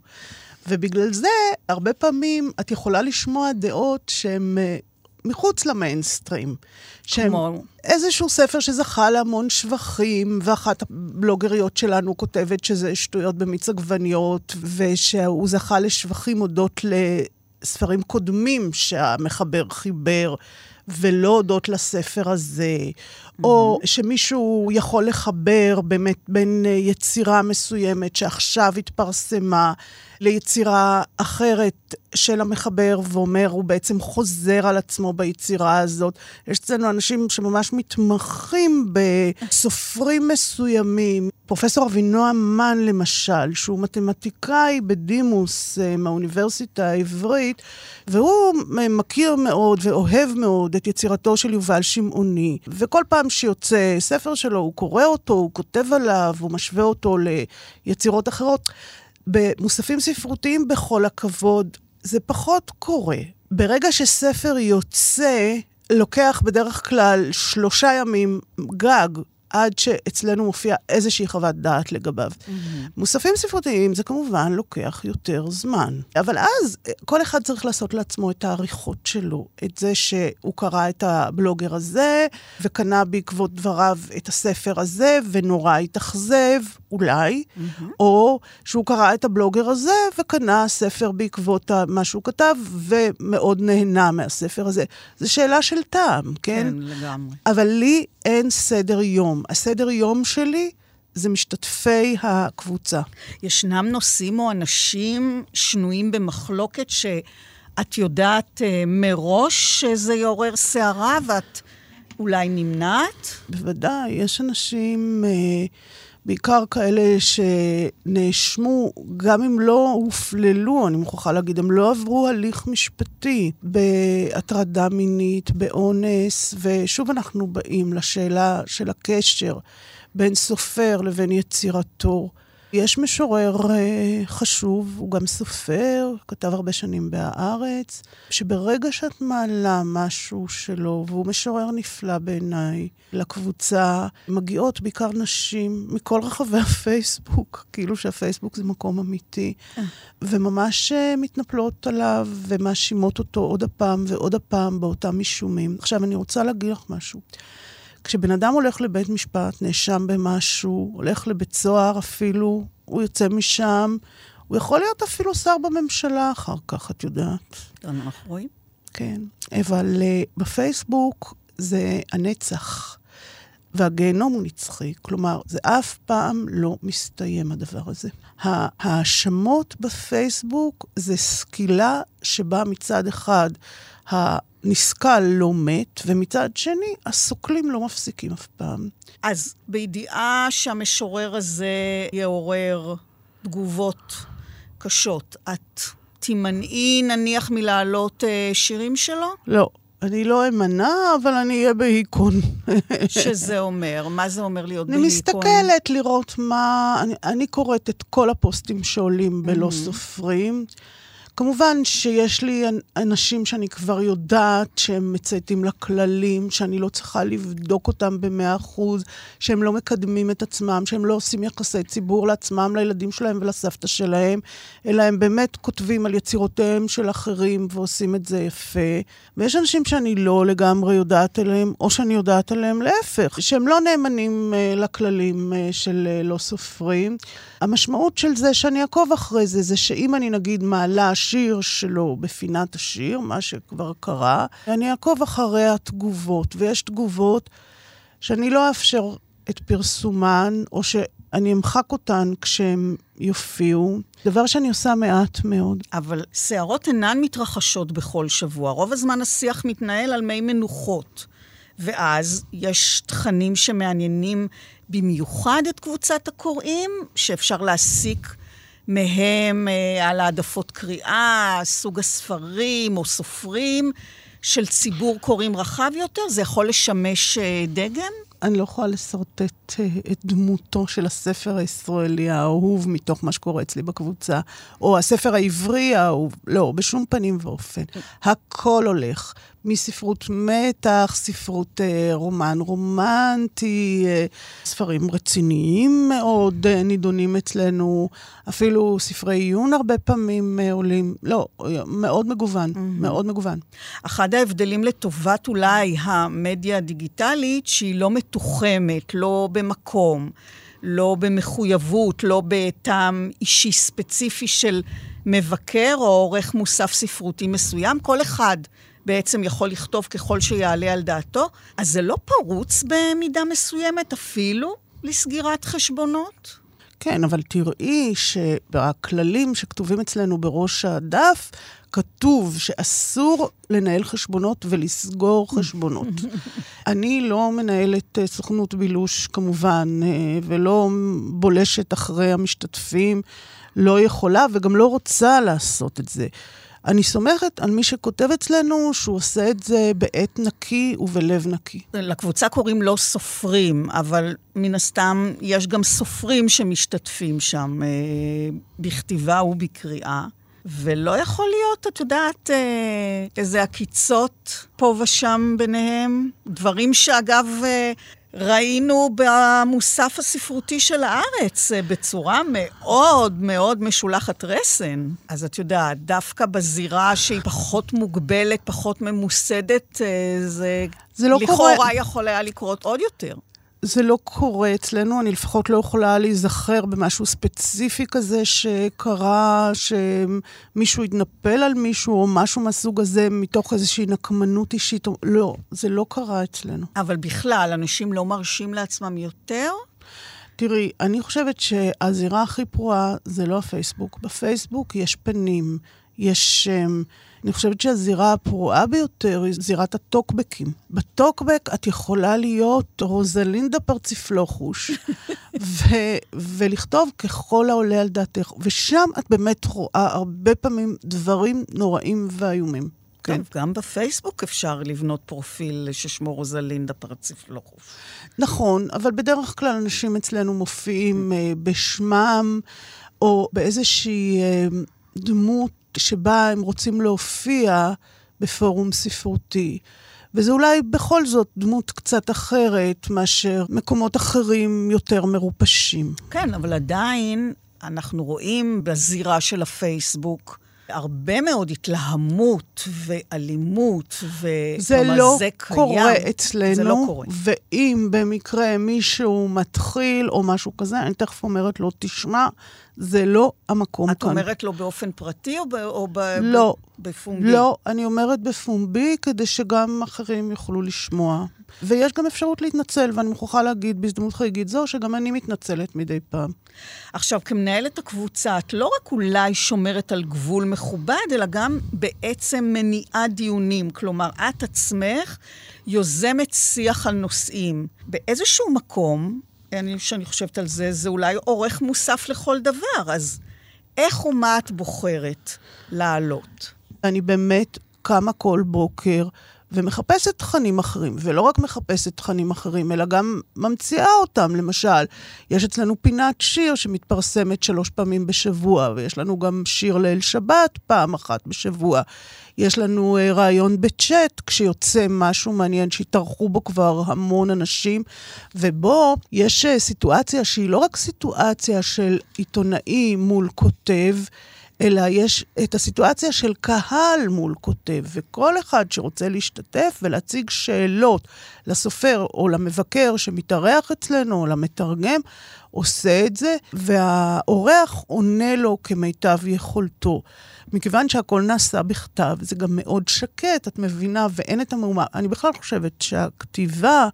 ובגלל זה, הרבה פעמים את יכולה לשמוע דעות שהן אה, מחוץ למיינסטרים. כמו? איזשהו ספר שזכה להמון שבחים, ואחת הבלוגריות שלנו כותבת שזה שטויות במיץ עגבניות, ושהוא זכה לשבחים הודות לספרים קודמים שהמחבר חיבר. ולא הודות לספר הזה. או שמישהו יכול לחבר באמת בין אה, יצירה מסוימת שעכשיו התפרסמה ליצירה אחרת של המחבר, ואומר, הוא בעצם חוזר על עצמו ביצירה הזאת. יש אצלנו אנשים שממש מתמחים בסופרים מסוימים. פרופסור אבינועם מן, למשל, שהוא מתמטיקאי בדימוס אה, מהאוניברסיטה העברית, והוא מכיר מאוד ואוהב מאוד את יצירתו של יובל שמעוני, וכל פעם שיוצא ספר שלו, הוא קורא אותו, הוא כותב עליו, הוא משווה אותו ליצירות אחרות. במוספים ספרותיים, בכל הכבוד, זה פחות קורה. ברגע שספר יוצא, לוקח בדרך כלל שלושה ימים גג עד שאצלנו מופיע איזושהי חוות דעת לגביו. Mm-hmm. מוספים ספרותיים זה כמובן לוקח יותר זמן. אבל אז כל אחד צריך לעשות לעצמו את העריכות שלו. את זה שהוא קרא את הבלוגר הזה, וקנה בעקבות דבריו את הספר הזה, ונורא התאכזב, אולי, mm-hmm. או שהוא קרא את הבלוגר הזה, וקנה ספר בעקבות מה שהוא כתב, ומאוד נהנה מהספר הזה. זו שאלה של טעם, כן? כן, לגמרי. אבל לי אין סדר יום. הסדר יום שלי זה משתתפי הקבוצה. ישנם נושאים או אנשים שנויים במחלוקת שאת יודעת uh, מראש שזה יעורר סערה ואת אולי נמנעת? בוודאי, יש אנשים... Uh, בעיקר כאלה שנאשמו, גם אם לא הופללו, אני מוכרחה להגיד, הם לא עברו הליך משפטי בהטרדה מינית, באונס, ושוב אנחנו באים לשאלה של הקשר בין סופר לבין יצירתו. יש משורר uh, חשוב, הוא גם סופר, כתב הרבה שנים ב"הארץ", שברגע שאת מעלה משהו שלו, והוא משורר נפלא בעיניי, לקבוצה, מגיעות בעיקר נשים מכל רחבי הפייסבוק, כאילו שהפייסבוק זה מקום אמיתי, וממש uh, מתנפלות עליו ומאשימות אותו עוד הפעם ועוד הפעם באותם מישומים. עכשיו, אני רוצה להגיד לך משהו. כשבן אדם הולך לבית משפט, נאשם במשהו, הולך לבית סוהר אפילו, הוא יוצא משם, הוא יכול להיות אפילו שר בממשלה אחר כך, את יודעת. אנחנו רואים. כן, אבל uh, בפייסבוק זה הנצח, והגיהנום הוא נצחי. כלומר, זה אף פעם לא מסתיים, הדבר הזה. ההאשמות בפייסבוק זה סקילה שבה מצד אחד הנסקל לא מת, ומצד שני, הסוקלים לא מפסיקים אף פעם. אז בידיעה שהמשורר הזה יעורר תגובות קשות, את תימנעי נניח מלהעלות uh, שירים שלו? לא. אני לא אמנע, אבל אני אהיה בהיכון. שזה אומר? מה זה אומר להיות אני בהיכון? מסתכלת לראות מה... אני, אני קוראת את כל הפוסטים שעולים בלא סופרים. כמובן שיש לי אנשים שאני כבר יודעת שהם מצייתים לכללים, שאני לא צריכה לבדוק אותם במאה אחוז, שהם לא מקדמים את עצמם, שהם לא עושים יחסי ציבור לעצמם, לילדים שלהם ולסבתא שלהם, אלא הם באמת כותבים על יצירותיהם של אחרים ועושים את זה יפה. ויש אנשים שאני לא לגמרי יודעת עליהם, או שאני יודעת עליהם להפך, שהם לא נאמנים uh, לכללים uh, של uh, לא סופרים. המשמעות של זה שאני אעקוב אחרי זה, זה שאם אני נגיד מעלה שיר שלו בפינת השיר, מה שכבר קרה, אני אעקוב אחרי התגובות, ויש תגובות שאני לא אאפשר את פרסומן, או שאני אמחק אותן כשהם יופיעו, דבר שאני עושה מעט מאוד. אבל סערות אינן מתרחשות בכל שבוע. רוב הזמן השיח מתנהל על מי מנוחות. ואז יש תכנים שמעניינים במיוחד את קבוצת הקוראים, שאפשר להסיק מהם אה, על העדפות קריאה, סוג הספרים או סופרים של ציבור קוראים רחב יותר? זה יכול לשמש אה, דגם? אני לא יכולה לשרטט אה, את דמותו של הספר הישראלי האהוב מתוך מה שקורה אצלי בקבוצה, או הספר העברי האהוב. לא, בשום פנים ואופן. הכל הולך מספרות מתח, ספרות אה, רומן רומנטי, אה, ספרים רציניים מאוד אה, נידונים אצלנו, אפילו ספרי עיון הרבה פעמים אה, עולים. לא, מאוד מגוון, mm-hmm. מאוד מגוון. אחד ההבדלים לטובת אולי המדיה הדיגיטלית, שהיא לא מתוחמת, לא במקום, לא במחויבות, לא בטעם אישי ספציפי של מבקר או עורך מוסף ספרותי מסוים. כל אחד בעצם יכול לכתוב ככל שיעלה על דעתו, אז זה לא פרוץ במידה מסוימת אפילו לסגירת חשבונות? כן, אבל תראי שבכללים שכתובים אצלנו בראש הדף, כתוב שאסור לנהל חשבונות ולסגור [LAUGHS] חשבונות. אני לא מנהלת אה, סוכנות בילוש, כמובן, אה, ולא בולשת אחרי המשתתפים, לא יכולה וגם לא רוצה לעשות את זה. אני סומכת על מי שכותב אצלנו שהוא עושה את זה בעת נקי ובלב נקי. לקבוצה קוראים לא סופרים, אבל מן הסתם יש גם סופרים שמשתתפים שם אה, בכתיבה ובקריאה. ולא יכול להיות, את יודעת, אה, איזה עקיצות פה ושם ביניהם. דברים שאגב, אה, ראינו במוסף הספרותי של הארץ אה, בצורה מאוד מאוד משולחת רסן. אז את יודעת, דווקא בזירה שהיא פחות מוגבלת, פחות ממוסדת, זה, זה לא לכאורה קורה... יכול היה לקרות עוד יותר. זה לא קורה אצלנו, אני לפחות לא יכולה להיזכר במשהו ספציפי כזה שקרה, שמישהו התנפל על מישהו או משהו מהסוג הזה מתוך איזושהי נקמנות אישית. לא, זה לא קרה אצלנו. אבל בכלל, אנשים לא מרשים לעצמם יותר? תראי, אני חושבת שהזירה הכי פרועה זה לא הפייסבוק. בפייסבוק יש פנים, יש שם. אני חושבת שהזירה הפרועה ביותר היא זירת הטוקבקים. בטוקבק את יכולה להיות רוזלינדה פרציפלוחוש, [LAUGHS] ו- ולכתוב ככל העולה על דעתך, ושם את באמת רואה הרבה פעמים דברים נוראים ואיומים. כן. טוב, גם בפייסבוק אפשר לבנות פרופיל ששמו רוזלינדה פרציפלוחוש. נכון, אבל בדרך כלל אנשים אצלנו מופיעים uh, בשמם, או באיזושהי uh, דמות שבה הם רוצים להופיע בפורום ספרותי. וזה אולי בכל זאת דמות קצת אחרת מאשר מקומות אחרים יותר מרופשים. כן, אבל עדיין אנחנו רואים בזירה של הפייסבוק הרבה מאוד התלהמות ואלימות, זה לא זה קיים. קורה אצלנו. זה לא קורה. ואם במקרה מישהו מתחיל או משהו כזה, אני תכף אומרת לו, תשמע, זה לא המקום את כאן. את אומרת לו באופן פרטי או, ב, או ב, לא, בפומבי? לא, אני אומרת בפומבי כדי שגם אחרים יוכלו לשמוע. ויש גם אפשרות להתנצל, ואני מוכרחה להגיד בהזדמנות חגיגית זו, שגם אני מתנצלת מדי פעם. עכשיו, כמנהלת הקבוצה, את לא רק אולי שומרת על גבול מכובד, אלא גם בעצם מניעה דיונים. כלומר, את עצמך יוזמת שיח על נושאים. באיזשהו מקום, אני, שאני חושבת על זה, זה אולי עורך מוסף לכל דבר. אז איך ומה את בוחרת לעלות? אני באמת קמה כל בוקר ומחפשת תכנים אחרים, ולא רק מחפשת תכנים אחרים, אלא גם ממציאה אותם. למשל, יש אצלנו פינת שיר שמתפרסמת שלוש פעמים בשבוע, ויש לנו גם שיר ליל שבת פעם אחת בשבוע. יש לנו uh, רעיון בצ'אט, כשיוצא משהו מעניין שהתארחו בו כבר המון אנשים, ובו יש uh, סיטואציה שהיא לא רק סיטואציה של עיתונאי מול כותב, אלא יש את הסיטואציה של קהל מול כותב, וכל אחד שרוצה להשתתף ולהציג שאלות לסופר או למבקר שמתארח אצלנו או למתרגם, עושה את זה, והאורח עונה לו כמיטב יכולתו. מכיוון שהכל נעשה בכתב, זה גם מאוד שקט, את מבינה, ואין את המהומה. אני בכלל חושבת שהכתיבה,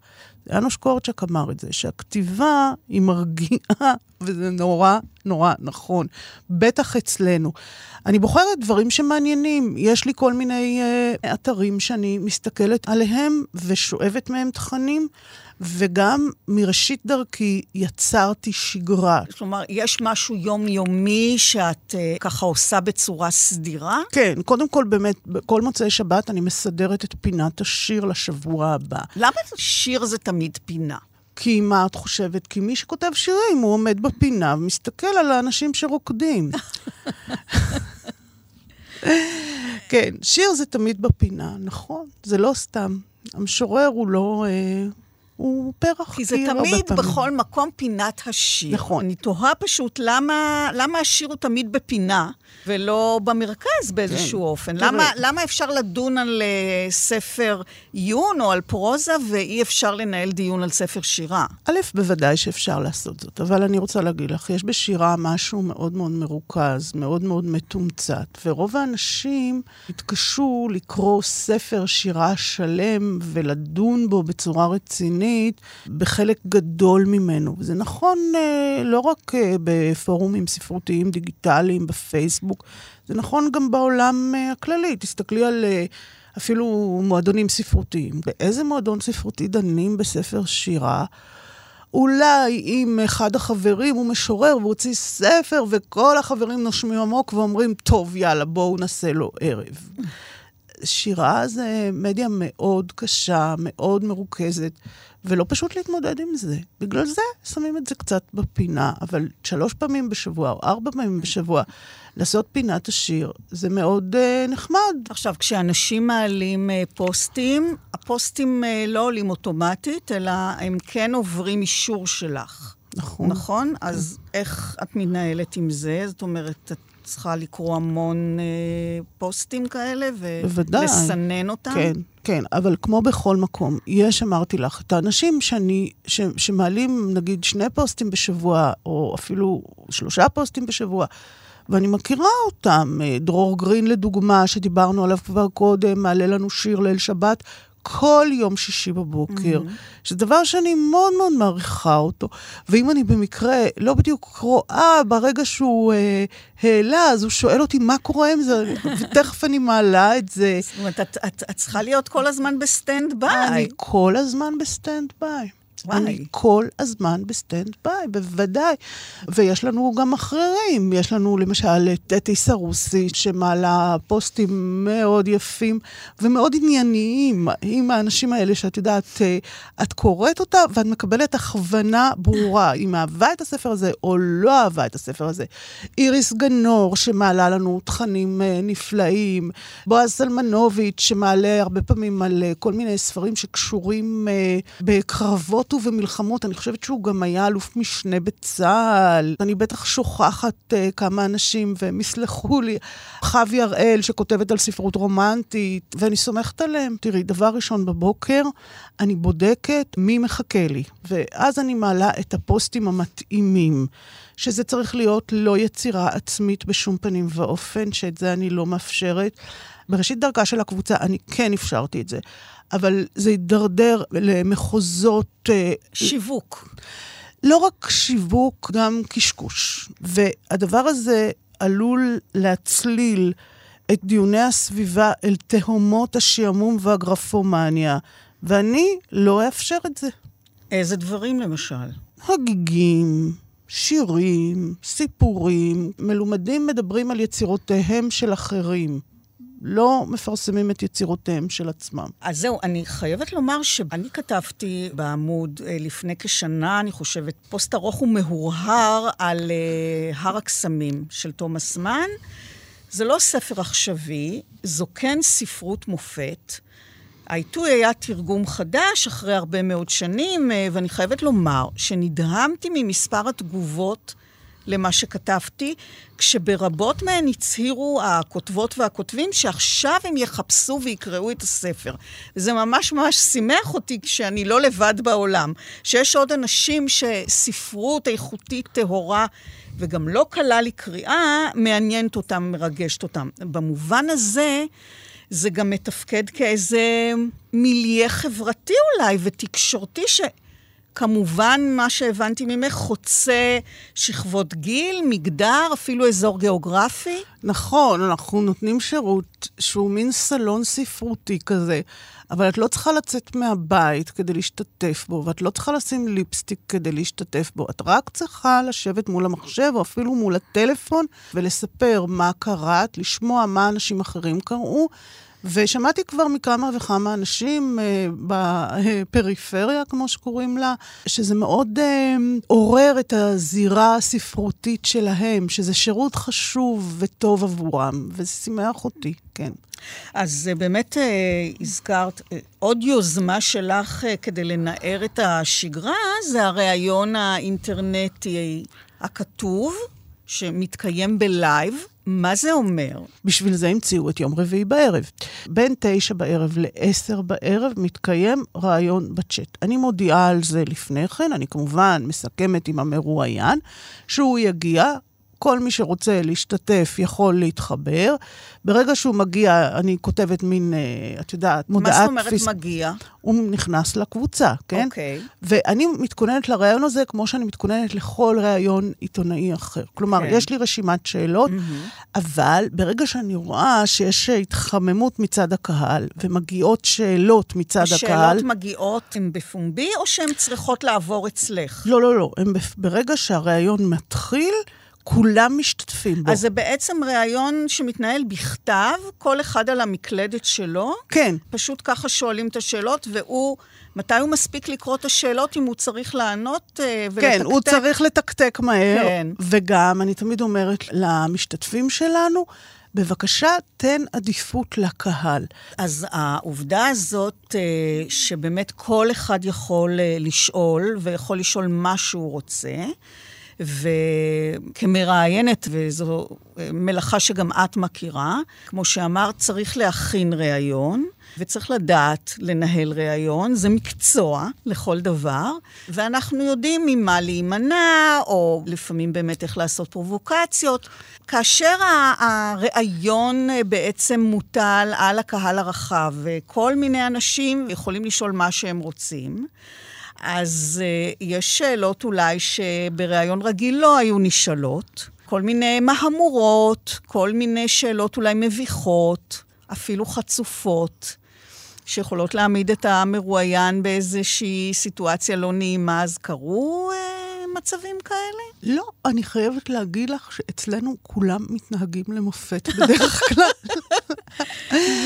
יאנוש קורצ'ק אמר את זה, שהכתיבה היא מרגיעה, [LAUGHS] וזה נורא נורא נכון, בטח אצלנו. אני בוחרת דברים שמעניינים. יש לי כל מיני uh, אתרים שאני מסתכלת עליהם ושואבת מהם תכנים. וגם מראשית דרכי יצרתי שגרה. כלומר, יש משהו יומיומי שאת uh, ככה עושה בצורה סדירה? כן, קודם כל באמת, כל מוצאי שבת אני מסדרת את פינת השיר לשבוע הבא. למה שיר זה תמיד פינה? כי מה את חושבת? כי מי שכותב שירים, הוא עומד בפינה ומסתכל על האנשים שרוקדים. כן, שיר זה תמיד בפינה, נכון, זה לא סתם. המשורר הוא לא... אה, הוא פרח כי זה תמיד בכל מקום פינת השיר. נכון. אני תוהה פשוט למה, למה השיר הוא תמיד בפינה, ולא במרכז באיזשהו כן. אופן. למה, למה אפשר לדון על uh, ספר עיון או על פרוזה, ואי אפשר לנהל דיון על ספר שירה? א', בוודאי שאפשר לעשות זאת, אבל אני רוצה להגיד לך, יש בשירה משהו מאוד מאוד מרוכז, מאוד מאוד מתומצת, ורוב האנשים התקשו לקרוא ספר שירה שלם ולדון בו בצורה רצינית בחלק גדול ממנו. וזה נכון uh, לא רק uh, בפורומים ספרותיים דיגיטליים, בפייסבוק, פייסבוק. זה נכון גם בעולם uh, הכללי. תסתכלי על אפילו מועדונים ספרותיים. באיזה מועדון ספרותי דנים בספר שירה? אולי אם אחד החברים הוא משורר והוא הוציא ספר וכל החברים נושמים עמוק ואומרים, טוב, יאללה, בואו נעשה לו ערב. שירה זה מדיה מאוד קשה, מאוד מרוכזת, ולא פשוט להתמודד עם זה. בגלל זה שמים את זה קצת בפינה, אבל שלוש פעמים בשבוע או ארבע פעמים בשבוע לעשות פינת השיר, זה מאוד uh, נחמד. עכשיו, כשאנשים מעלים uh, פוסטים, הפוסטים uh, לא עולים אוטומטית, אלא הם כן עוברים אישור שלך. נכון. נכון? כן. אז איך את מתנהלת עם זה? זאת אומרת, את צריכה לקרוא המון אה, פוסטים כאלה ולסנן אותם? כן, כן, אבל כמו בכל מקום, יש, אמרתי לך, את האנשים שאני, ש, שמעלים נגיד שני פוסטים בשבוע, או אפילו שלושה פוסטים בשבוע, ואני מכירה אותם. אה, דרור גרין, לדוגמה, שדיברנו עליו כבר קודם, מעלה לנו שיר ליל שבת. כל יום שישי בבוקר, mm-hmm. שזה דבר שאני מאוד מאוד מעריכה אותו. ואם אני במקרה לא בדיוק רואה ברגע שהוא אה, העלה, אז הוא שואל אותי מה קורה עם זה, [LAUGHS] ותכף אני מעלה את זה. זאת אומרת, את, את, את צריכה להיות כל הזמן ב standby. אני כל הזמן ב standby. וואי. אני כל הזמן ב standby, בוודאי. ויש לנו גם אחרים. יש לנו למשל את טטי סרוסי, שמעלה פוסטים מאוד יפים ומאוד ענייניים, עם האנשים האלה שאת יודעת, אה, את קוראת אותה ואת מקבלת הכוונה ברורה, אם אהבה את הספר הזה או לא אהבה את הספר הזה. איריס גנור, שמעלה לנו תכנים אה, נפלאים. בועז סלמנוביץ', שמעלה הרבה פעמים על אה, כל מיני ספרים שקשורים בקרבות ובמלחמות. אני חושבת שהוא גם היה אלוף משנה בצה"ל. אני בטח שוכחת uh, כמה אנשים, והם יסלחו לי. חווי הראל, שכותבת על ספרות רומנטית, ואני סומכת עליהם. תראי, דבר ראשון בבוקר, אני בודקת מי מחכה לי, ואז אני מעלה את הפוסטים המתאימים. שזה צריך להיות לא יצירה עצמית בשום פנים ואופן, שאת זה אני לא מאפשרת. בראשית דרכה של הקבוצה אני כן אפשרתי את זה, אבל זה הידרדר למחוזות... אה, שיווק. לא רק שיווק, גם קשקוש. והדבר הזה עלול להצליל את דיוני הסביבה אל תהומות השעמום והגרפומניה, ואני לא אאפשר את זה. איזה דברים למשל? הגיגים, שירים, סיפורים, מלומדים מדברים על יצירותיהם של אחרים. לא מפרסמים את יצירותיהם של עצמם. אז זהו, אני חייבת לומר שאני כתבתי בעמוד אה, לפני כשנה, אני חושבת, פוסט ארוך ומהורהר על uh, הר הקסמים של תומאס מן. זה לא ספר עכשווי, זו כן ספרות מופת. העיתוי היה תרגום חדש אחרי הרבה מאוד שנים, אה, ואני חייבת לומר שנדהמתי ממספר התגובות למה שכתבתי, כשברבות מהן הצהירו הכותבות והכותבים שעכשיו הם יחפשו ויקראו את הספר. וזה ממש ממש שימח אותי כשאני לא לבד בעולם, שיש עוד אנשים שספרות איכותית טהורה וגם לא קלה לקריאה, מעניינת אותם, מרגשת אותם. במובן הזה, זה גם מתפקד כאיזה מיליה חברתי אולי ותקשורתי, שכמובן, מה שהבנתי ממך, חוצה שכבות גיל, מגדר, אפילו אזור גיאוגרפי. נכון, אנחנו נותנים שירות שהוא מין סלון ספרותי כזה, אבל את לא צריכה לצאת מהבית כדי להשתתף בו, ואת לא צריכה לשים ליפסטיק כדי להשתתף בו. את רק צריכה לשבת מול המחשב, או אפילו מול הטלפון, ולספר מה קראת, לשמוע מה אנשים אחרים קראו. ושמעתי כבר מכמה וכמה אנשים אה, בפריפריה, כמו שקוראים לה, שזה מאוד אה, עורר את הזירה הספרותית שלהם, שזה שירות חשוב וטוב עבורם, וזה שימח אותי, כן. אז אה, באמת אה, הזכרת אה, עוד יוזמה שלך אה, כדי לנער את השגרה, זה הריאיון האינטרנטי הכתוב, שמתקיים בלייב. מה זה אומר? בשביל זה המציאו את יום רביעי בערב. בין תשע בערב לעשר בערב מתקיים ראיון בצ'אט. אני מודיעה על זה לפני כן, אני כמובן מסכמת עם המרואיין, שהוא יגיע, כל מי שרוצה להשתתף יכול להתחבר. ברגע שהוא מגיע, אני כותבת מין, אה, את יודעת, מודעת... מה זאת אומרת פיס... מגיע? הוא נכנס לקבוצה, כן? אוקיי. Okay. ואני מתכוננת לראיון הזה כמו שאני מתכוננת לכל ראיון עיתונאי אחר. כלומר, כן. יש לי רשימת שאלות, mm-hmm. אבל ברגע שאני רואה שיש התחממות מצד הקהל, ומגיעות שאלות מצד השאלות הקהל... השאלות מגיעות הן בפומבי, או שהן צריכות לעבור אצלך? לא, לא, לא. הם ברגע שהראיון מתחיל... כולם משתתפים בו. אז זה בעצם ראיון שמתנהל בכתב, כל אחד על המקלדת שלו. כן. פשוט ככה שואלים את השאלות, והוא, מתי הוא מספיק לקרוא את השאלות, אם הוא צריך לענות אה, ולתקתק? כן, הוא צריך לתקתק מהר. כן. וגם, אני תמיד אומרת למשתתפים שלנו, בבקשה, תן עדיפות לקהל. אז העובדה הזאת, אה, שבאמת כל אחד יכול אה, לשאול, ויכול לשאול מה שהוא רוצה, וכמראיינת, וזו מלאכה שגם את מכירה, כמו שאמרת, צריך להכין ראיון. וצריך לדעת לנהל ראיון, זה מקצוע לכל דבר, ואנחנו יודעים ממה להימנע, או לפעמים באמת איך לעשות פרובוקציות. כאשר הראיון בעצם מוטל על הקהל הרחב, וכל מיני אנשים יכולים לשאול מה שהם רוצים, אז uh, יש שאלות אולי שבריאיון רגיל לא היו נשאלות. כל מיני מהמורות, כל מיני שאלות אולי מביכות, אפילו חצופות, שיכולות להעמיד את המרואיין באיזושהי סיטואציה לא נעימה, אז קרו uh, מצבים כאלה? לא, אני חייבת להגיד לך שאצלנו כולם מתנהגים למופת בדרך [LAUGHS] כלל.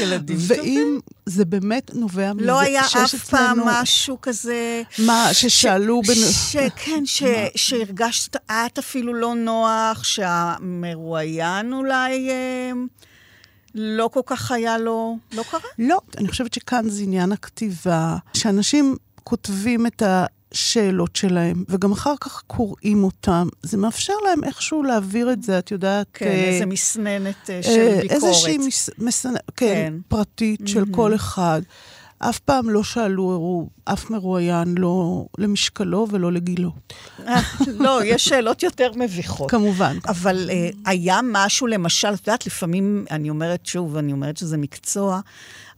ילדים טובים. ואם זה באמת נובע מזה לא היה אף פעם משהו כזה... מה, ששאלו... ש, בנ... ש, כן, ש, שהרגשת את אפילו לא נוח, שהמרואיין אולי... אה, לא כל כך היה לו... לא קרה? לא, אני חושבת שכאן זה עניין הכתיבה, שאנשים כותבים את ה... השאלות שלהם, וגם אחר כך קוראים אותם. זה מאפשר להם איכשהו להעביר את זה, את יודעת... כן, אה, איזה מסננת אה, של אה, ביקורת. איזושהי מס, מסננת, כן, כן, פרטית mm-hmm. של כל אחד. אף פעם לא שאלו אף מרואיין, לא למשקלו ולא לגילו. אה, [LAUGHS] לא, יש שאלות יותר מביכות. כמובן. אבל uh, היה משהו, למשל, את יודעת, לפעמים, אני אומרת שוב, אני אומרת שזה מקצוע,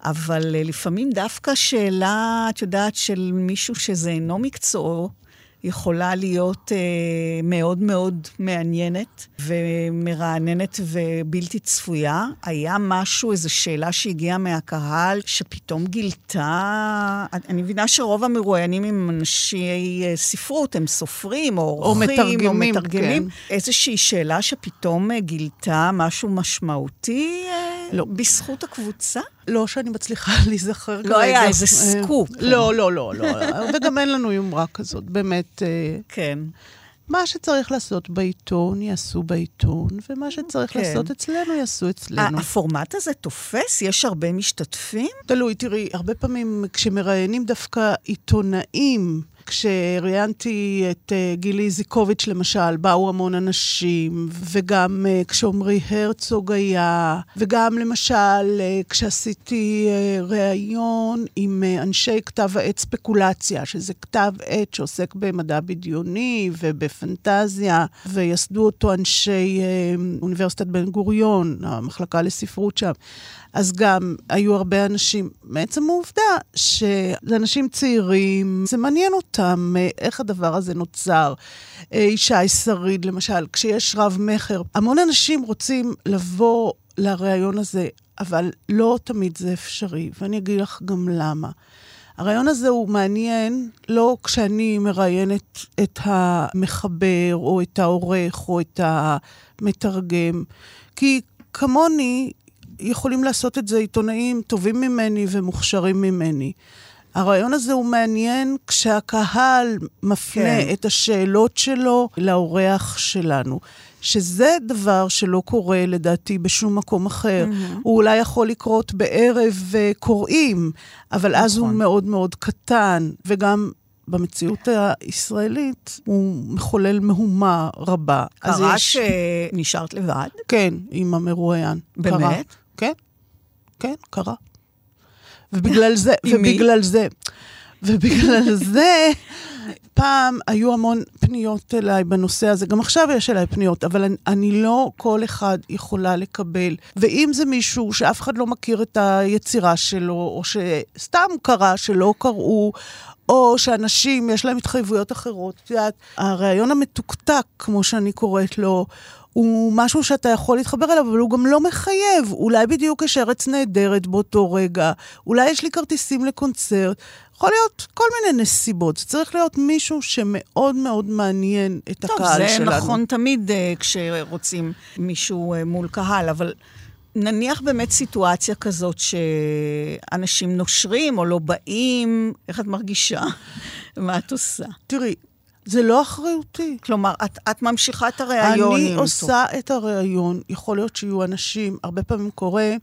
אבל uh, לפעמים דווקא שאלה, את יודעת, של מישהו שזה אינו מקצועו, יכולה להיות אה, מאוד מאוד מעניינת ומרעננת ובלתי צפויה. היה משהו, איזו שאלה שהגיעה מהקהל, שפתאום גילתה... אני מבינה שרוב המרואיינים הם אנשי אה, ספרות, הם סופרים, או עורכים, או מתרגמים. או מתרגמים. כן. איזושהי שאלה שפתאום אה, גילתה משהו משמעותי? אה? לא. בזכות הקבוצה? לא שאני מצליחה [LAUGHS] להיזכר כרגע. לא היה איזה אה, סקופ. לא, לא, לא, לא. [LAUGHS] וגם אין לנו יומרה כזאת, באמת. אה, כן. מה שצריך לעשות בעיתון, יעשו בעיתון, ומה שצריך כן. לעשות אצלנו, יעשו אצלנו. הפורמט הזה תופס? יש הרבה משתתפים? תלוי, תראי, הרבה פעמים כשמראיינים דווקא עיתונאים, כשראיינתי את uh, גילי איזיקוביץ', למשל, באו המון אנשים, וגם uh, כשעמרי הרצוג היה, וגם למשל uh, כשעשיתי ראיון עם אנשי כתב העת ספקולציה, שזה כתב עת שעוסק במדע בדיוני ובפנטזיה, ויסדו אותו אנשי אוניברסיטת בן גוריון, המחלקה לספרות שם. אז גם היו הרבה אנשים, מעצם העובדה שזה אנשים צעירים, זה מעניין אותם אה, איך הדבר הזה נוצר. אה, ישי שריד, למשל, כשיש רב-מכר, המון אנשים רוצים לבוא לראיון הזה, אבל לא תמיד זה אפשרי, ואני אגיד לך גם למה. הרעיון הזה הוא מעניין לא כשאני מראיינת את המחבר, או את העורך, או את המתרגם, כי כמוני, יכולים לעשות את זה עיתונאים טובים ממני ומוכשרים ממני. הרעיון הזה הוא מעניין כשהקהל מפנה כן. את השאלות שלו לאורח שלנו, שזה דבר שלא קורה לדעתי בשום מקום אחר. Mm-hmm. הוא אולי יכול לקרות בערב uh, קוראים, אבל נכון. אז הוא מאוד מאוד קטן, וגם במציאות הישראלית הוא מחולל מהומה רבה. קרה יש... שנשארת לבד? כן, עם המרואיין. באמת? קרה. כן, כן, קרה. ובגלל זה, ובגלל זה, ובגלל [LAUGHS] זה, פעם היו המון פניות אליי בנושא הזה, גם עכשיו יש אליי פניות, אבל אני, אני לא כל אחד יכולה לקבל. ואם זה מישהו שאף אחד לא מכיר את היצירה שלו, או שסתם קרה שלא קראו, או שאנשים, יש להם התחייבויות אחרות. את יודעת, הרעיון המתוקתק, כמו שאני קוראת לו, הוא משהו שאתה יכול להתחבר אליו, אבל הוא גם לא מחייב. אולי בדיוק יש ארץ נהדרת באותו רגע, אולי יש לי כרטיסים לקונצרט. יכול להיות כל מיני נסיבות. זה צריך להיות מישהו שמאוד מאוד מעניין את טוב, הקהל שלנו. טוב, זה נכון תמיד uh, כשרוצים מישהו uh, מול קהל, אבל נניח באמת סיטואציה כזאת שאנשים נושרים או לא באים, איך את מרגישה? [LAUGHS] מה את עושה? תראי, זה לא אחריותי. כלומר, את, את ממשיכה את הראיון. אני עושה טוב. את הראיון. יכול להיות שיהיו אנשים, הרבה פעמים קורה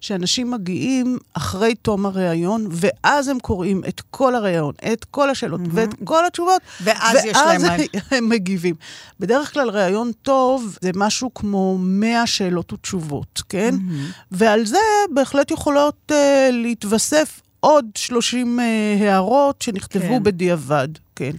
שאנשים מגיעים אחרי תום הראיון, ואז הם קוראים את כל הראיון, את כל השאלות mm-hmm. ואת כל התשובות, ואז, ואז יש להם... ואז [LAUGHS] הם מגיבים. בדרך כלל ראיון טוב זה משהו כמו 100 שאלות ותשובות, כן? Mm-hmm. ועל זה בהחלט יכולות uh, להתווסף עוד 30 uh, הערות שנכתבו כן. בדיעבד. כן.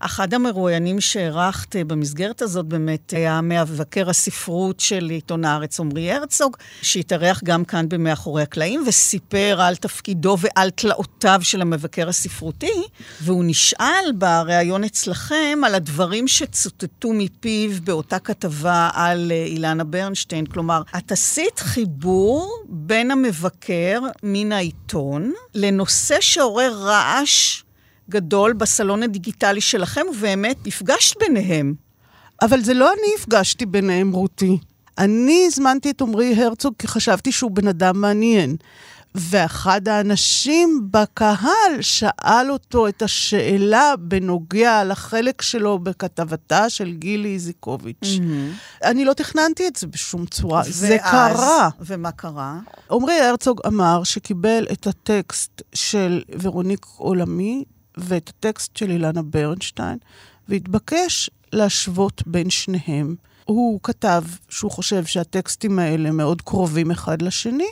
אחד המרואיינים שהערכת במסגרת הזאת באמת היה מבקר הספרות של עיתון הארץ עמרי הרצוג, שהתארח גם כאן במאחורי הקלעים, וסיפר על תפקידו ועל תלאותיו של המבקר הספרותי, והוא נשאל בריאיון אצלכם על הדברים שצוטטו מפיו באותה כתבה על אילנה ברנשטיין. כלומר, את עשית חיבור בין המבקר מן העיתון לנושא שעורר רעש גדול בסלון הדיגיטלי שלכם, ובאמת נפגשת ביניהם. אבל זה לא אני הפגשתי ביניהם, רותי. אני הזמנתי את עמרי הרצוג כי חשבתי שהוא בן אדם מעניין. ואחד האנשים בקהל שאל אותו את השאלה בנוגע לחלק שלו בכתבתה של גילי איזיקוביץ'. Mm-hmm. אני לא תכננתי את זה בשום צורה, ואז, זה קרה. ומה קרה? עמרי הרצוג אמר שקיבל את הטקסט של ורוניק עולמי, ואת הטקסט של אילנה ברנשטיין, והתבקש להשוות בין שניהם. הוא כתב שהוא חושב שהטקסטים האלה מאוד קרובים אחד לשני,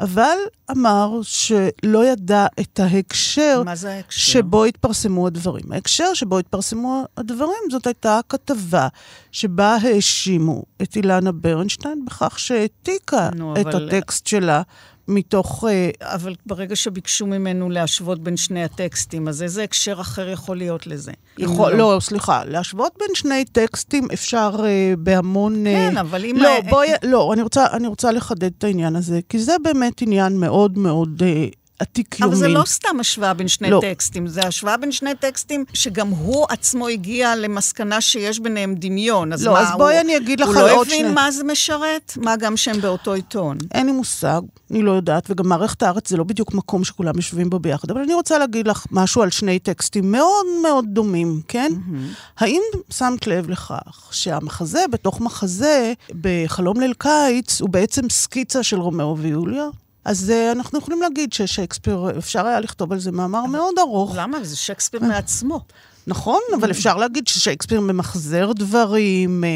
אבל אמר שלא ידע את ההקשר, ההקשר? שבו התפרסמו הדברים. ההקשר שבו התפרסמו הדברים זאת הייתה כתבה שבה האשימו את אילנה ברנשטיין בכך שהעתיקה את אבל... הטקסט שלה מתוך... אבל ברגע שביקשו ממנו להשוות בין שני הטקסטים, אז איזה הקשר אחר יכול להיות לזה? יכול, לא... לא, סליחה, להשוות בין שני טקסטים אפשר uh, בהמון... כן, uh, אבל אם... לא, בואי, לא, אני רוצה, אני רוצה לחדד את העניין הזה, כי זה באמת עניין מאוד מאוד uh, עתיק יומין. אבל זה לא סתם השוואה בין שני לא. טקסטים, זה השוואה בין שני טקסטים שגם הוא עצמו הגיע למסקנה שיש ביניהם דמיון. אז לא, מה, אז בואי הוא, אני אגיד לך הוא על לא עוד הבין שני- מה זה משרת? מה גם שהם באותו עיתון? אין לי מושג, אני לא יודעת, וגם מערכת הארץ זה לא בדיוק מקום שכולם יושבים בו ביחד, אבל אני רוצה להגיד לך משהו על שני טקסטים מאוד מאוד דומים, כן? האם שמת לב לכך שהמחזה בתוך מחזה, בחלום ליל קיץ, הוא בעצם סקיצה של רומאו ויוליה? אז uh, אנחנו יכולים להגיד ששייקספיר, אפשר היה לכתוב על זה מאמר מאוד ארוך. למה? זה שייקספיר מעצמו. נכון, אבל אפשר להגיד ששייקספיר ממחזר דברים. אה,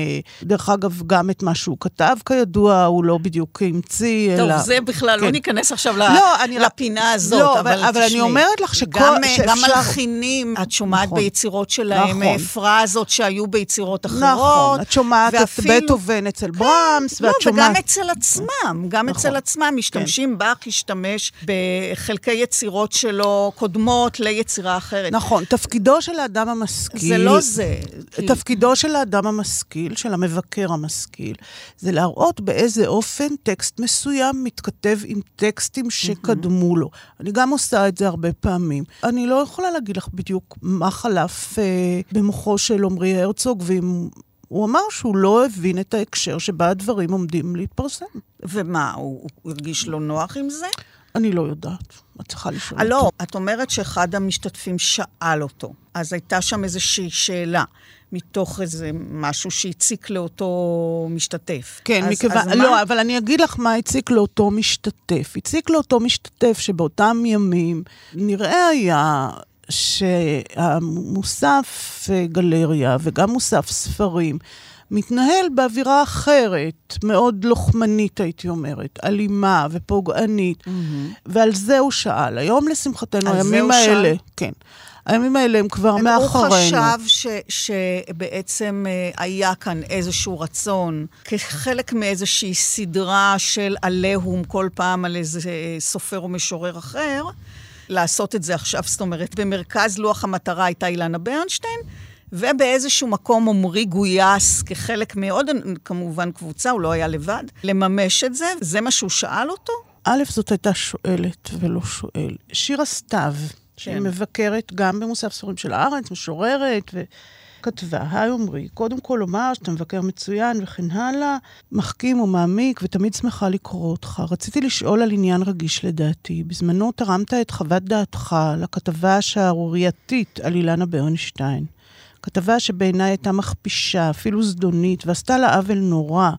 דרך אגב, גם את מה שהוא כתב, כידוע, הוא לא בדיוק המציא, טוב, אלא... זה בכלל, לא כן. ניכנס עכשיו לא, אני רק- לפינה הזאת, לא, אבל אבל- אבל אני תשמעי, אומרת לך שכל- גם, אה, גם שאפשר- מלחינים, את שומעת נכון. ביצירות שלהם נכון. אה, פרזות שהיו ביצירות אחרות. נכון, את שומעת את ואפילו- בטהובן אצל ברמס, לא, ואת וגם שומעת... אצל עצמם, גם נכון. אצל עצמם משתמשים, באך השתמש בחלקי יצירות שלו קודמות ליצירה אחרת. נכון, תפקידו של האדם המשכיל... זה לא זה. תפקידו של האדם המשכיל, של המבקר המשכיל, זה להראות באיזה אופן טקסט מסוים מתכתב עם טקסטים שקדמו לו. אני גם עושה את זה הרבה פעמים. אני לא יכולה להגיד לך בדיוק מה חלף אה, במוחו של עמרי הרצוג, ואם... הוא אמר שהוא לא הבין את ההקשר שבה הדברים עומדים להתפרסם. ומה, הוא הוא הרגיש לא נוח עם זה? אני לא יודעת, את צריכה לשאול אה, אותו. לא, את אומרת שאחד המשתתפים שאל אותו, אז הייתה שם איזושהי שאלה, מתוך איזה משהו שהציק לאותו משתתף. כן, אז, מכיוון, אז מה? לא, אבל אני אגיד לך מה הציק לאותו משתתף. הציק לאותו משתתף שבאותם ימים נראה היה שהמוסף אה, גלריה וגם מוסף ספרים מתנהל באווירה אחרת, מאוד לוחמנית, הייתי אומרת, אלימה ופוגענית, ועל זה הוא שאל. היום, לשמחתנו, הימים הוא האלה, שאל? כן. הימים האלה הם כבר הוא מאחורינו. חשב ש, שבעצם אה, היה כאן איזשהו רצון, כחלק מאיזושהי סדרה של עליהום כל פעם על איזה אה, סופר או משורר אחר, לעשות את זה עכשיו, זאת אומרת, במרכז לוח המטרה הייתה אילנה ברנשטיין, ובאיזשהו מקום עמרי גויס כחלק מעוד, כמובן, קבוצה, הוא לא היה לבד, לממש את זה, זה מה שהוא שאל אותו? א', זאת הייתה שואלת ולא שואל. שירה סתיו, שהיא כן. מבקרת גם במוסף ספרים של הארץ, משוררת, וכתבה, היי עמרי, קודם כל לומר שאתה מבקר מצוין וכן הלאה, מחכים ומעמיק ותמיד שמחה לקרוא אותך. רציתי לשאול על עניין רגיש לדעתי. בזמנו תרמת את חוות דעתך לכתבה השערורייתית על אילנה ברנשטיין. כתבה שבעיניי הייתה מכפישה, אפילו זדונית, ועשתה לה עוול נורא.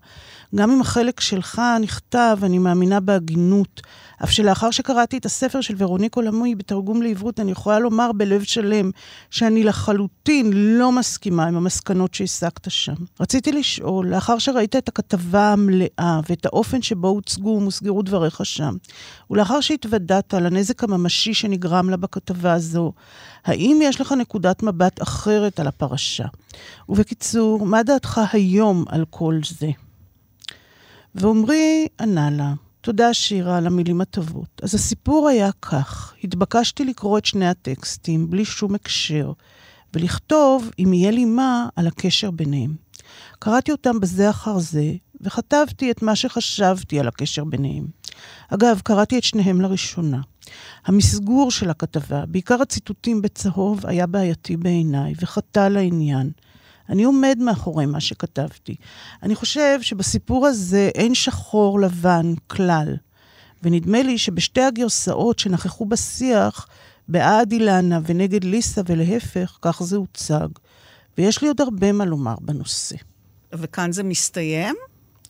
גם אם החלק שלך נכתב, אני מאמינה בהגינות. אף שלאחר שקראתי את הספר של ורוניק עולמי בתרגום לעברית, אני יכולה לומר בלב שלם שאני לחלוטין לא מסכימה עם המסקנות שהסקת שם. רציתי לשאול, לאחר שראית את הכתבה המלאה ואת האופן שבו הוצגו ומוסגרו דבריך שם, ולאחר שהתוודעת לנזק הממשי שנגרם לה בכתבה הזו, האם יש לך נקודת מבט אחרת על הפרשה? ובקיצור, מה דעתך היום על כל זה? ועמרי ענה לה, תודה שירה על המילים הטובות. אז הסיפור היה כך, התבקשתי לקרוא את שני הטקסטים בלי שום הקשר, ולכתוב, אם יהיה לי מה, על הקשר ביניהם. קראתי אותם בזה אחר זה, וכתבתי את מה שחשבתי על הקשר ביניהם. אגב, קראתי את שניהם לראשונה. המסגור של הכתבה, בעיקר הציטוטים בצהוב, היה בעייתי בעיניי, וחטא לעניין. אני עומד מאחורי מה שכתבתי. אני חושב שבסיפור הזה אין שחור לבן כלל. ונדמה לי שבשתי הגרסאות שנכחו בשיח, בעד אילנה ונגד ליסה ולהפך, כך זה הוצג. ויש לי עוד הרבה מה לומר בנושא. וכאן זה מסתיים?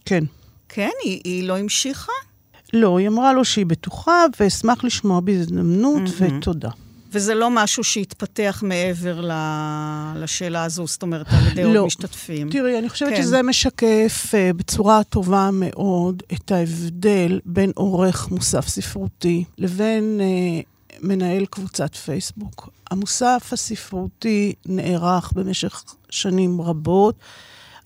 כן. כן, היא, היא לא המשיכה? לא, היא אמרה לו שהיא בטוחה, ואשמח לשמוע בהזדמנות, ותודה. וזה לא משהו שהתפתח מעבר ל... לשאלה הזו, זאת אומרת, על ידי עוד לא. משתתפים. תראי, אני חושבת כן. שזה משקף uh, בצורה טובה מאוד את ההבדל בין עורך מוסף ספרותי לבין uh, מנהל קבוצת פייסבוק. המוסף הספרותי נערך במשך שנים רבות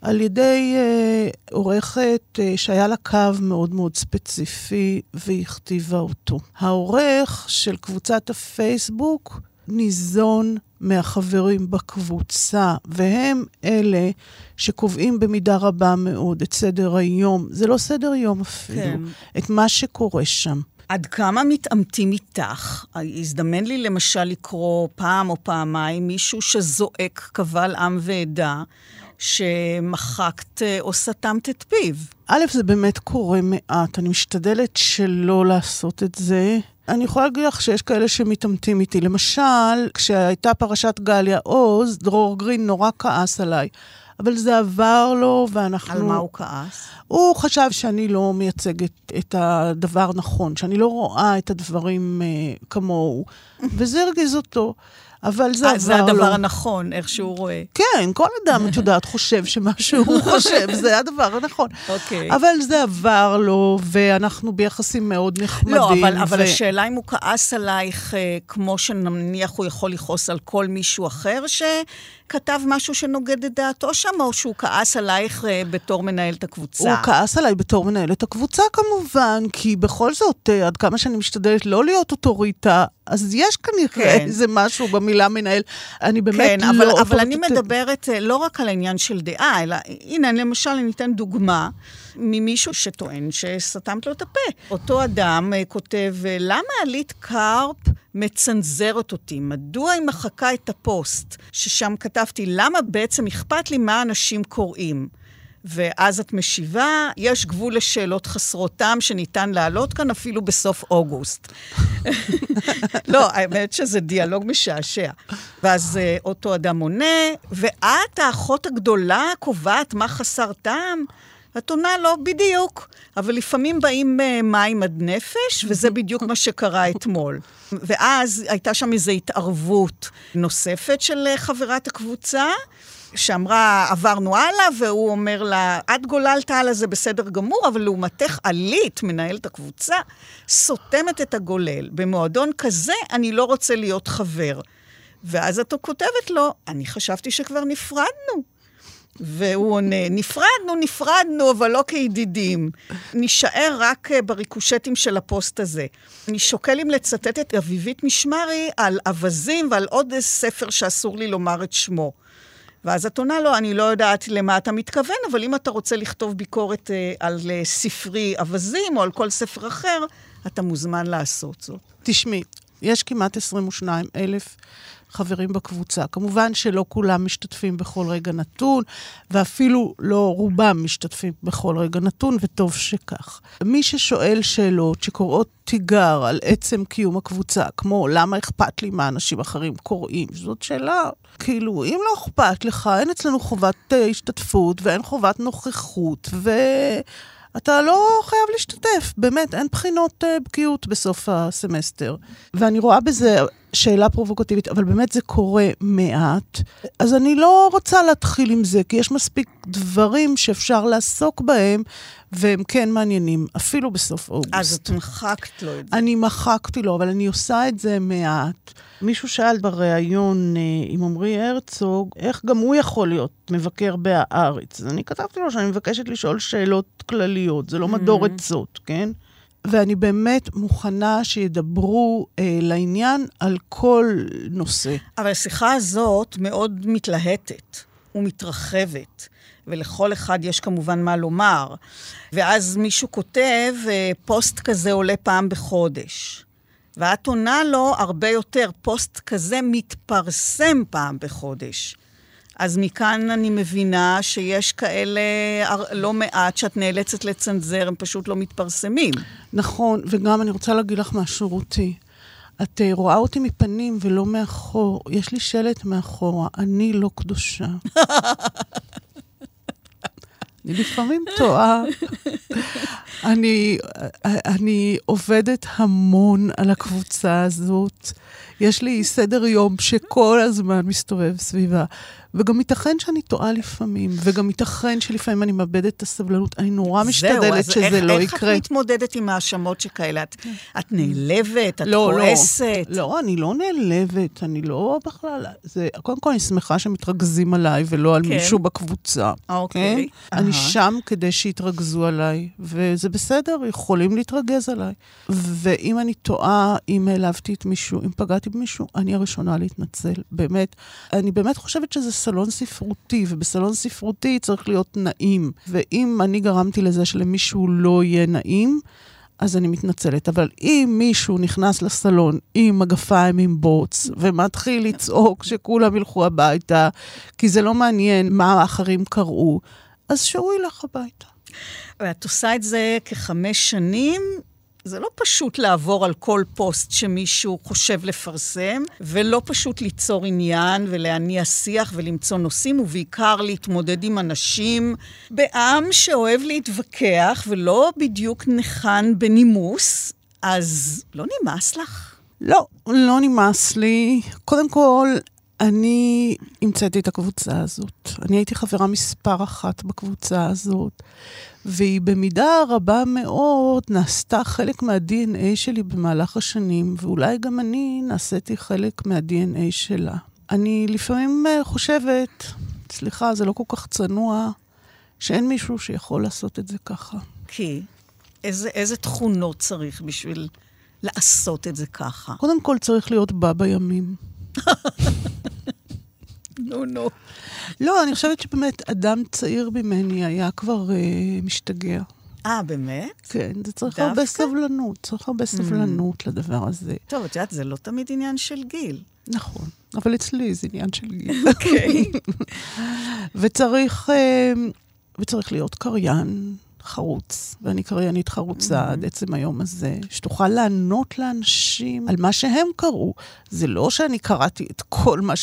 על ידי uh, עורכת uh, שהיה לה קו מאוד מאוד ספציפי והכתיבה אותו. העורך של קבוצת הפייסבוק ניזון מהחברים בקבוצה, והם אלה שקובעים במידה רבה מאוד את סדר היום. זה לא סדר יום אפילו, כן. את מה שקורה שם. עד כמה מתעמתים איתך? הזדמן לי למשל לקרוא פעם או פעמיים מישהו שזועק קבל עם ועדה, שמחקת אה, או סתמת את פיו. א', זה באמת קורה מעט, אני משתדלת שלא לעשות את זה. אני יכולה להגיד לך שיש כאלה שמתעמתים איתי. למשל, כשהייתה פרשת גליה עוז, דרור גרין נורא כעס עליי. אבל זה עבר לו, ואנחנו... על מה הוא כעס? הוא חשב שאני לא מייצגת את הדבר נכון, שאני לא רואה את הדברים uh, כמוהו, [LAUGHS] וזה הרגיז אותו. אבל זה עבר לו. זה הדבר הנכון, איך שהוא רואה. כן, כל אדם, את יודעת, [LAUGHS] חושב שמה שהוא חושב, זה הדבר הנכון. אוקיי. אבל זה עבר לו, ואנחנו ביחסים מאוד נחמדים. לא, אבל, ו... אבל השאלה אם הוא כעס עלייך, אה, כמו שנניח הוא יכול לכעוס על כל מישהו אחר שכתב משהו שנוגד את דעתו שם, או שהוא כעס עלייך אה, בתור מנהלת הקבוצה? הוא כעס עליי בתור מנהלת הקבוצה כמובן, כי בכל זאת, אה, עד כמה שאני משתדלת לא להיות אוטוריטה, אז יש כנראה כן. איזה משהו במילה מנהל. אני באמת כן, לא... אבל, אבל אני מדברת אה, לא רק על העניין של דעה, אלא, הנה, למשל, אני אתן דוגמה ממישהו שטוען שסתמת לו את הפה. אותו אדם כותב, למה עלית קרפ מצנזרת אותי? מדוע היא מחקה את הפוסט ששם כתבתי, למה בעצם אכפת לי מה אנשים קוראים? ואז את משיבה, יש גבול לשאלות חסרות טעם שניתן להעלות כאן אפילו בסוף אוגוסט. [LAUGHS] לא, האמת שזה דיאלוג משעשע. ואז uh, אותו אדם עונה, ואת, האחות הגדולה, קובעת מה חסר טעם? את עונה לא, בדיוק. אבל לפעמים באים uh, מים עד נפש, וזה בדיוק מה שקרה אתמול. [LAUGHS] ואז הייתה שם איזו התערבות נוספת של uh, חברת הקבוצה, שאמרה, עברנו הלאה, והוא אומר לה, את גוללת הלאה, זה בסדר גמור, אבל לעומתך עלית, מנהלת הקבוצה, סותמת את הגולל. במועדון כזה אני לא רוצה להיות חבר. ואז את כותבת לו, אני חשבתי שכבר נפרדנו. והוא עונה, נפרדנו, נפרדנו, אבל לא כידידים. נישאר רק אה, בריקושטים של הפוסט הזה. אני שוקל אם לצטט את אביבית משמרי על אווזים ועל עוד ספר שאסור לי לומר את שמו. ואז את עונה לו, אני לא יודעת למה אתה מתכוון, אבל אם אתה רוצה לכתוב ביקורת אה, על אה, ספרי אווזים או על כל ספר אחר, אתה מוזמן לעשות זאת. תשמעי, יש כמעט 22 אלף חברים בקבוצה. כמובן שלא כולם משתתפים בכל רגע נתון, ואפילו לא רובם משתתפים בכל רגע נתון, וטוב שכך. מי ששואל שאלות שקוראות תיגר על עצם קיום הקבוצה, כמו למה אכפת לי מה אנשים אחרים קוראים, זאת שאלה, כאילו, אם לא אכפת לך, אין אצלנו חובת uh, השתתפות ואין חובת נוכחות, ו... אתה לא חייב להשתתף, באמת, אין בחינות uh, בקיאות בסוף הסמסטר. ואני רואה בזה שאלה פרובוקטיבית, אבל באמת זה קורה מעט. אז אני לא רוצה להתחיל עם זה, כי יש מספיק דברים שאפשר לעסוק בהם, והם כן מעניינים, אפילו בסוף אוגוסט. אז את מחקת לו את זה. אני מחקתי לו, אבל אני עושה את זה מעט. מישהו שאל בריאיון אה, עם עמרי הרצוג, איך גם הוא יכול להיות מבקר בהארץ. אז אני כתבתי לו שאני מבקשת לשאול שאלות כלליות, זה לא מדור mm-hmm. עצות, כן? ואני באמת מוכנה שידברו אה, לעניין על כל נושא. אבל השיחה הזאת מאוד מתלהטת ומתרחבת. ולכל אחד יש כמובן מה לומר. ואז מישהו כותב, אה, פוסט כזה עולה פעם בחודש. ואת עונה לו הרבה יותר, פוסט כזה מתפרסם פעם בחודש. אז מכאן אני מבינה שיש כאלה לא מעט שאת נאלצת לצנזר, הם פשוט לא מתפרסמים. נכון, וגם אני רוצה להגיד לך משהו, רותי. את uh, רואה אותי מפנים ולא מאחור. יש לי שלט מאחורה, אני לא קדושה. [LAUGHS] אני לפעמים טועה. אני, אני עובדת המון על הקבוצה הזאת. יש לי סדר יום שכל הזמן מסתובב סביבה. וגם ייתכן שאני טועה לפעמים, וגם ייתכן שלפעמים אני מאבדת את הסבלנות. אני נורא משתדלת שזה איך, לא איך יקרה. איך את מתמודדת עם האשמות שכאלה? את, את נעלבת? את לא, לא. כועסת? לא, לא, אני לא נעלבת, אני לא בכלל... זה, קודם כל, אני שמחה שמתרכזים עליי ולא על כן. מישהו בקבוצה. אוקיי. כן? אני שם כדי שיתרכזו עליי, וזה בסדר, יכולים להתרגז עליי. ואם אני טועה, אם העלבתי את מישהו, אם פגעתי במישהו, אני הראשונה להתנצל. באמת. אני באמת חושבת שזה סלון ספרותי, ובסלון ספרותי צריך להיות נעים. ואם אני גרמתי לזה שלמישהו לא יהיה נעים, אז אני מתנצלת. אבל אם מישהו נכנס לסלון עם מגפיים עם בוץ, ומתחיל לצעוק שכולם ילכו הביתה, כי זה לא מעניין מה האחרים קראו, אז שהוא ילך הביתה. ואת עושה את זה כחמש שנים. זה לא פשוט לעבור על כל פוסט שמישהו חושב לפרסם, ולא פשוט ליצור עניין ולהניע שיח ולמצוא נושאים, ובעיקר להתמודד עם אנשים בעם שאוהב להתווכח ולא בדיוק ניחן בנימוס. אז לא נמאס לך? לא, לא נמאס לי. קודם כל, אני המצאתי את הקבוצה הזאת. אני הייתי חברה מספר אחת בקבוצה הזאת, והיא במידה רבה מאוד נעשתה חלק מה-DNA שלי במהלך השנים, ואולי גם אני נעשיתי חלק מה-DNA שלה. אני לפעמים אה, חושבת, סליחה, זה לא כל כך צנוע, שאין מישהו שיכול לעשות את זה ככה. כי? איזה, איזה תכונות צריך בשביל לעשות את זה ככה? קודם כל צריך להיות בה בימים. [LAUGHS] נו, נו. לא, אני חושבת שבאמת אדם צעיר ממני היה כבר אה, משתגע. אה, באמת? כן, זה צריך דווקא? הרבה סבלנות, צריך הרבה סבלנות לדבר הזה. טוב, את יודעת, זה לא תמיד עניין של גיל. נכון, אבל אצלי זה עניין של גיל. [LAUGHS] אוקיי. [LAUGHS] וצריך, אה, וצריך להיות קריין חרוץ, ואני קריינית חרוצה עד עצם היום הזה, שתוכל לענות לאנשים על מה שהם קראו. זה לא שאני קראתי את כל מה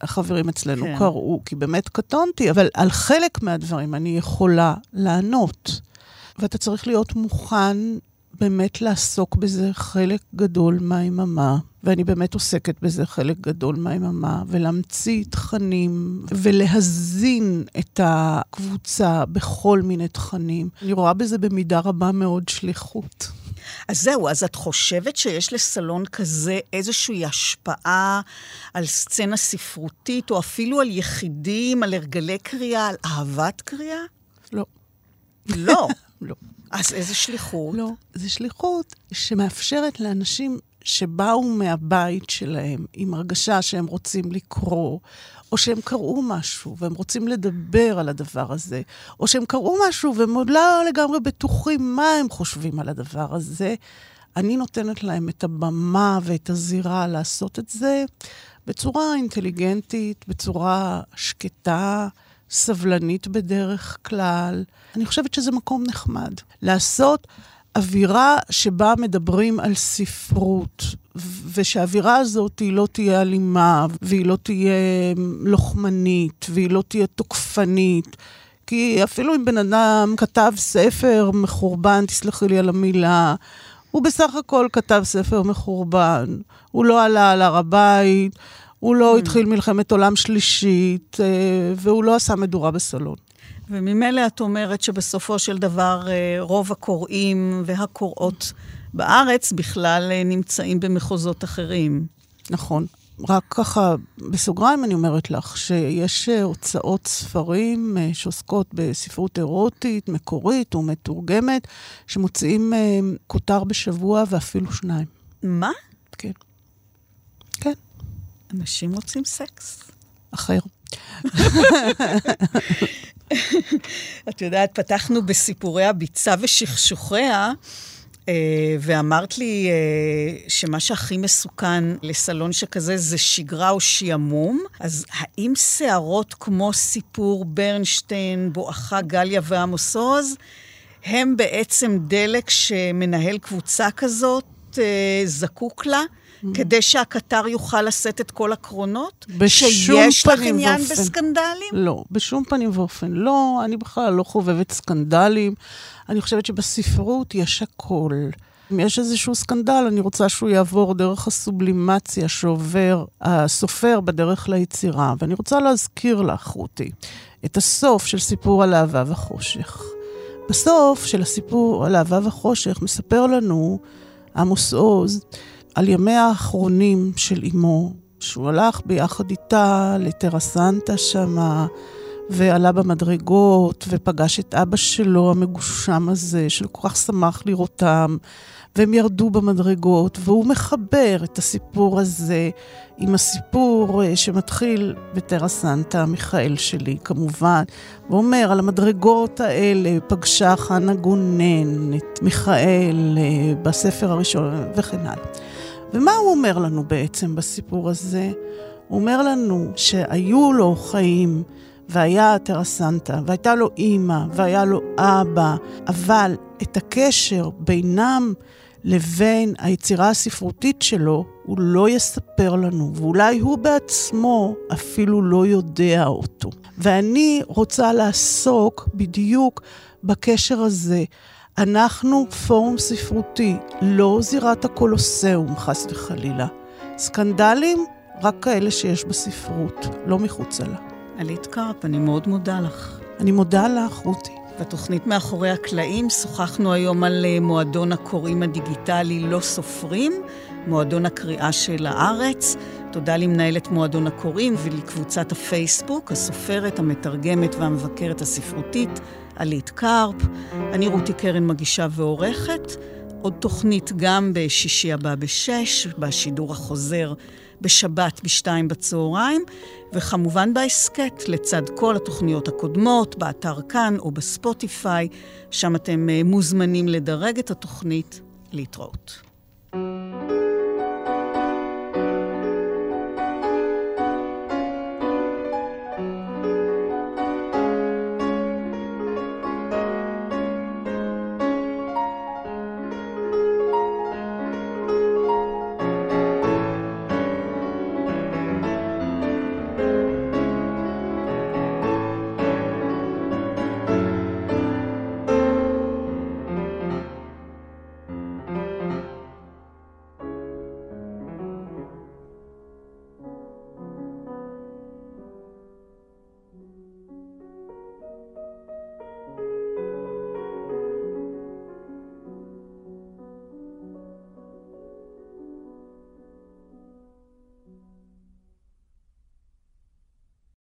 שהחברים אצלנו כן. קראו, כי באמת קטונתי, אבל על חלק מהדברים אני יכולה לענות. ואתה צריך להיות מוכן באמת לעסוק בזה חלק גדול מהיממה, ואני באמת עוסקת בזה חלק גדול מהיממה, ולהמציא תכנים ולהזין את הקבוצה בכל מיני תכנים. אני רואה בזה במידה רבה מאוד שליחות. אז זהו, אז את חושבת שיש לסלון כזה איזושהי השפעה על סצנה ספרותית, או אפילו על יחידים, על הרגלי קריאה, על אהבת קריאה? לא. לא. [LAUGHS] לא. אז איזה שליחות? לא. זו שליחות שמאפשרת לאנשים שבאו מהבית שלהם עם הרגשה שהם רוצים לקרוא, או שהם קראו משהו והם רוצים לדבר על הדבר הזה, או שהם קראו משהו והם עוד לא לגמרי בטוחים מה הם חושבים על הדבר הזה. אני נותנת להם את הבמה ואת הזירה לעשות את זה בצורה אינטליגנטית, בצורה שקטה, סבלנית בדרך כלל. אני חושבת שזה מקום נחמד. לעשות אווירה שבה מדברים על ספרות, ושהאווירה הזאת היא לא תהיה אלימה, והיא לא תהיה לוחמנית, והיא לא תהיה תוקפנית. כי אפילו אם בן אדם כתב ספר מחורבן, תסלחי לי על המילה, הוא בסך הכל כתב ספר מחורבן. הוא לא עלה על הר הבית, הוא לא התחיל מלחמת עולם שלישית, אה, והוא לא עשה מדורה בסלון. וממילא את אומרת שבסופו של דבר אה, רוב הקוראים והקוראות בארץ בכלל אה, נמצאים במחוזות אחרים. נכון. רק ככה, בסוגריים אני אומרת לך, שיש הוצאות ספרים שעוסקות בספרות אירוטית, מקורית ומתורגמת, שמוציאים כותר בשבוע ואפילו שניים. מה? כן. כן, אנשים רוצים סקס. אחר. את יודעת, פתחנו בסיפורי הביצה ושכשוכיה, אה, ואמרת לי אה, שמה שהכי מסוכן לסלון שכזה זה שגרה או שעמום. אז האם שערות כמו סיפור ברנשטיין, בואכה גליה ועמוס עוז, הם בעצם דלק שמנהל קבוצה כזאת אה, זקוק לה? כדי שהקטר יוכל לשאת את כל הקרונות? בשום שיש לך פנים עניין ואופן. בסקנדלים? לא, בשום פנים ואופן לא. אני בכלל לא חובבת סקנדלים. אני חושבת שבספרות יש הכל. אם יש איזשהו סקנדל, אני רוצה שהוא יעבור דרך הסובלימציה שעובר הסופר בדרך ליצירה. ואני רוצה להזכיר לך, רותי, את הסוף של סיפור על אהבה וחושך. בסוף של הסיפור על אהבה וחושך מספר לנו עמוס עוז על ימיה האחרונים של אמו, שהוא הלך ביחד איתה לטרסנטה שמה, ועלה במדרגות, ופגש את אבא שלו המגושם הזה, שכל כך שמח לראותם, והם ירדו במדרגות, והוא מחבר את הסיפור הזה עם הסיפור אה, שמתחיל בטרה סנטה, מיכאל שלי כמובן, ואומר, על המדרגות האלה פגשה חנה גונן את מיכאל אה, בספר הראשון וכן הלאה. ומה הוא אומר לנו בעצם בסיפור הזה? הוא אומר לנו שהיו לו חיים, והיה טרסנטה, והייתה לו אימא, והיה לו אבא, אבל את הקשר בינם לבין היצירה הספרותית שלו, הוא לא יספר לנו, ואולי הוא בעצמו אפילו לא יודע אותו. ואני רוצה לעסוק בדיוק בקשר הזה. אנחנו פורום ספרותי, לא זירת הקולוסיאום, חס וחלילה. סקנדלים, רק כאלה שיש בספרות, לא מחוצה לה. עלית קרפ, אני מאוד מודה לך. אני מודה לך, רותי. בתוכנית מאחורי הקלעים שוחחנו היום על אה, מועדון הקוראים הדיגיטלי לא סופרים, מועדון הקריאה של הארץ. תודה למנהלת מועדון הקוראים ולקבוצת הפייסבוק, הסופרת, המתרגמת והמבקרת הספרותית, עלית קרפ. אני רותי קרן מגישה ועורכת. עוד תוכנית גם בשישי הבא בשש, בשידור החוזר בשבת בשתיים בצהריים, וכמובן בהסכת, לצד כל התוכניות הקודמות, באתר כאן או בספוטיפיי, שם אתם אה, מוזמנים לדרג את התוכנית. להתראות.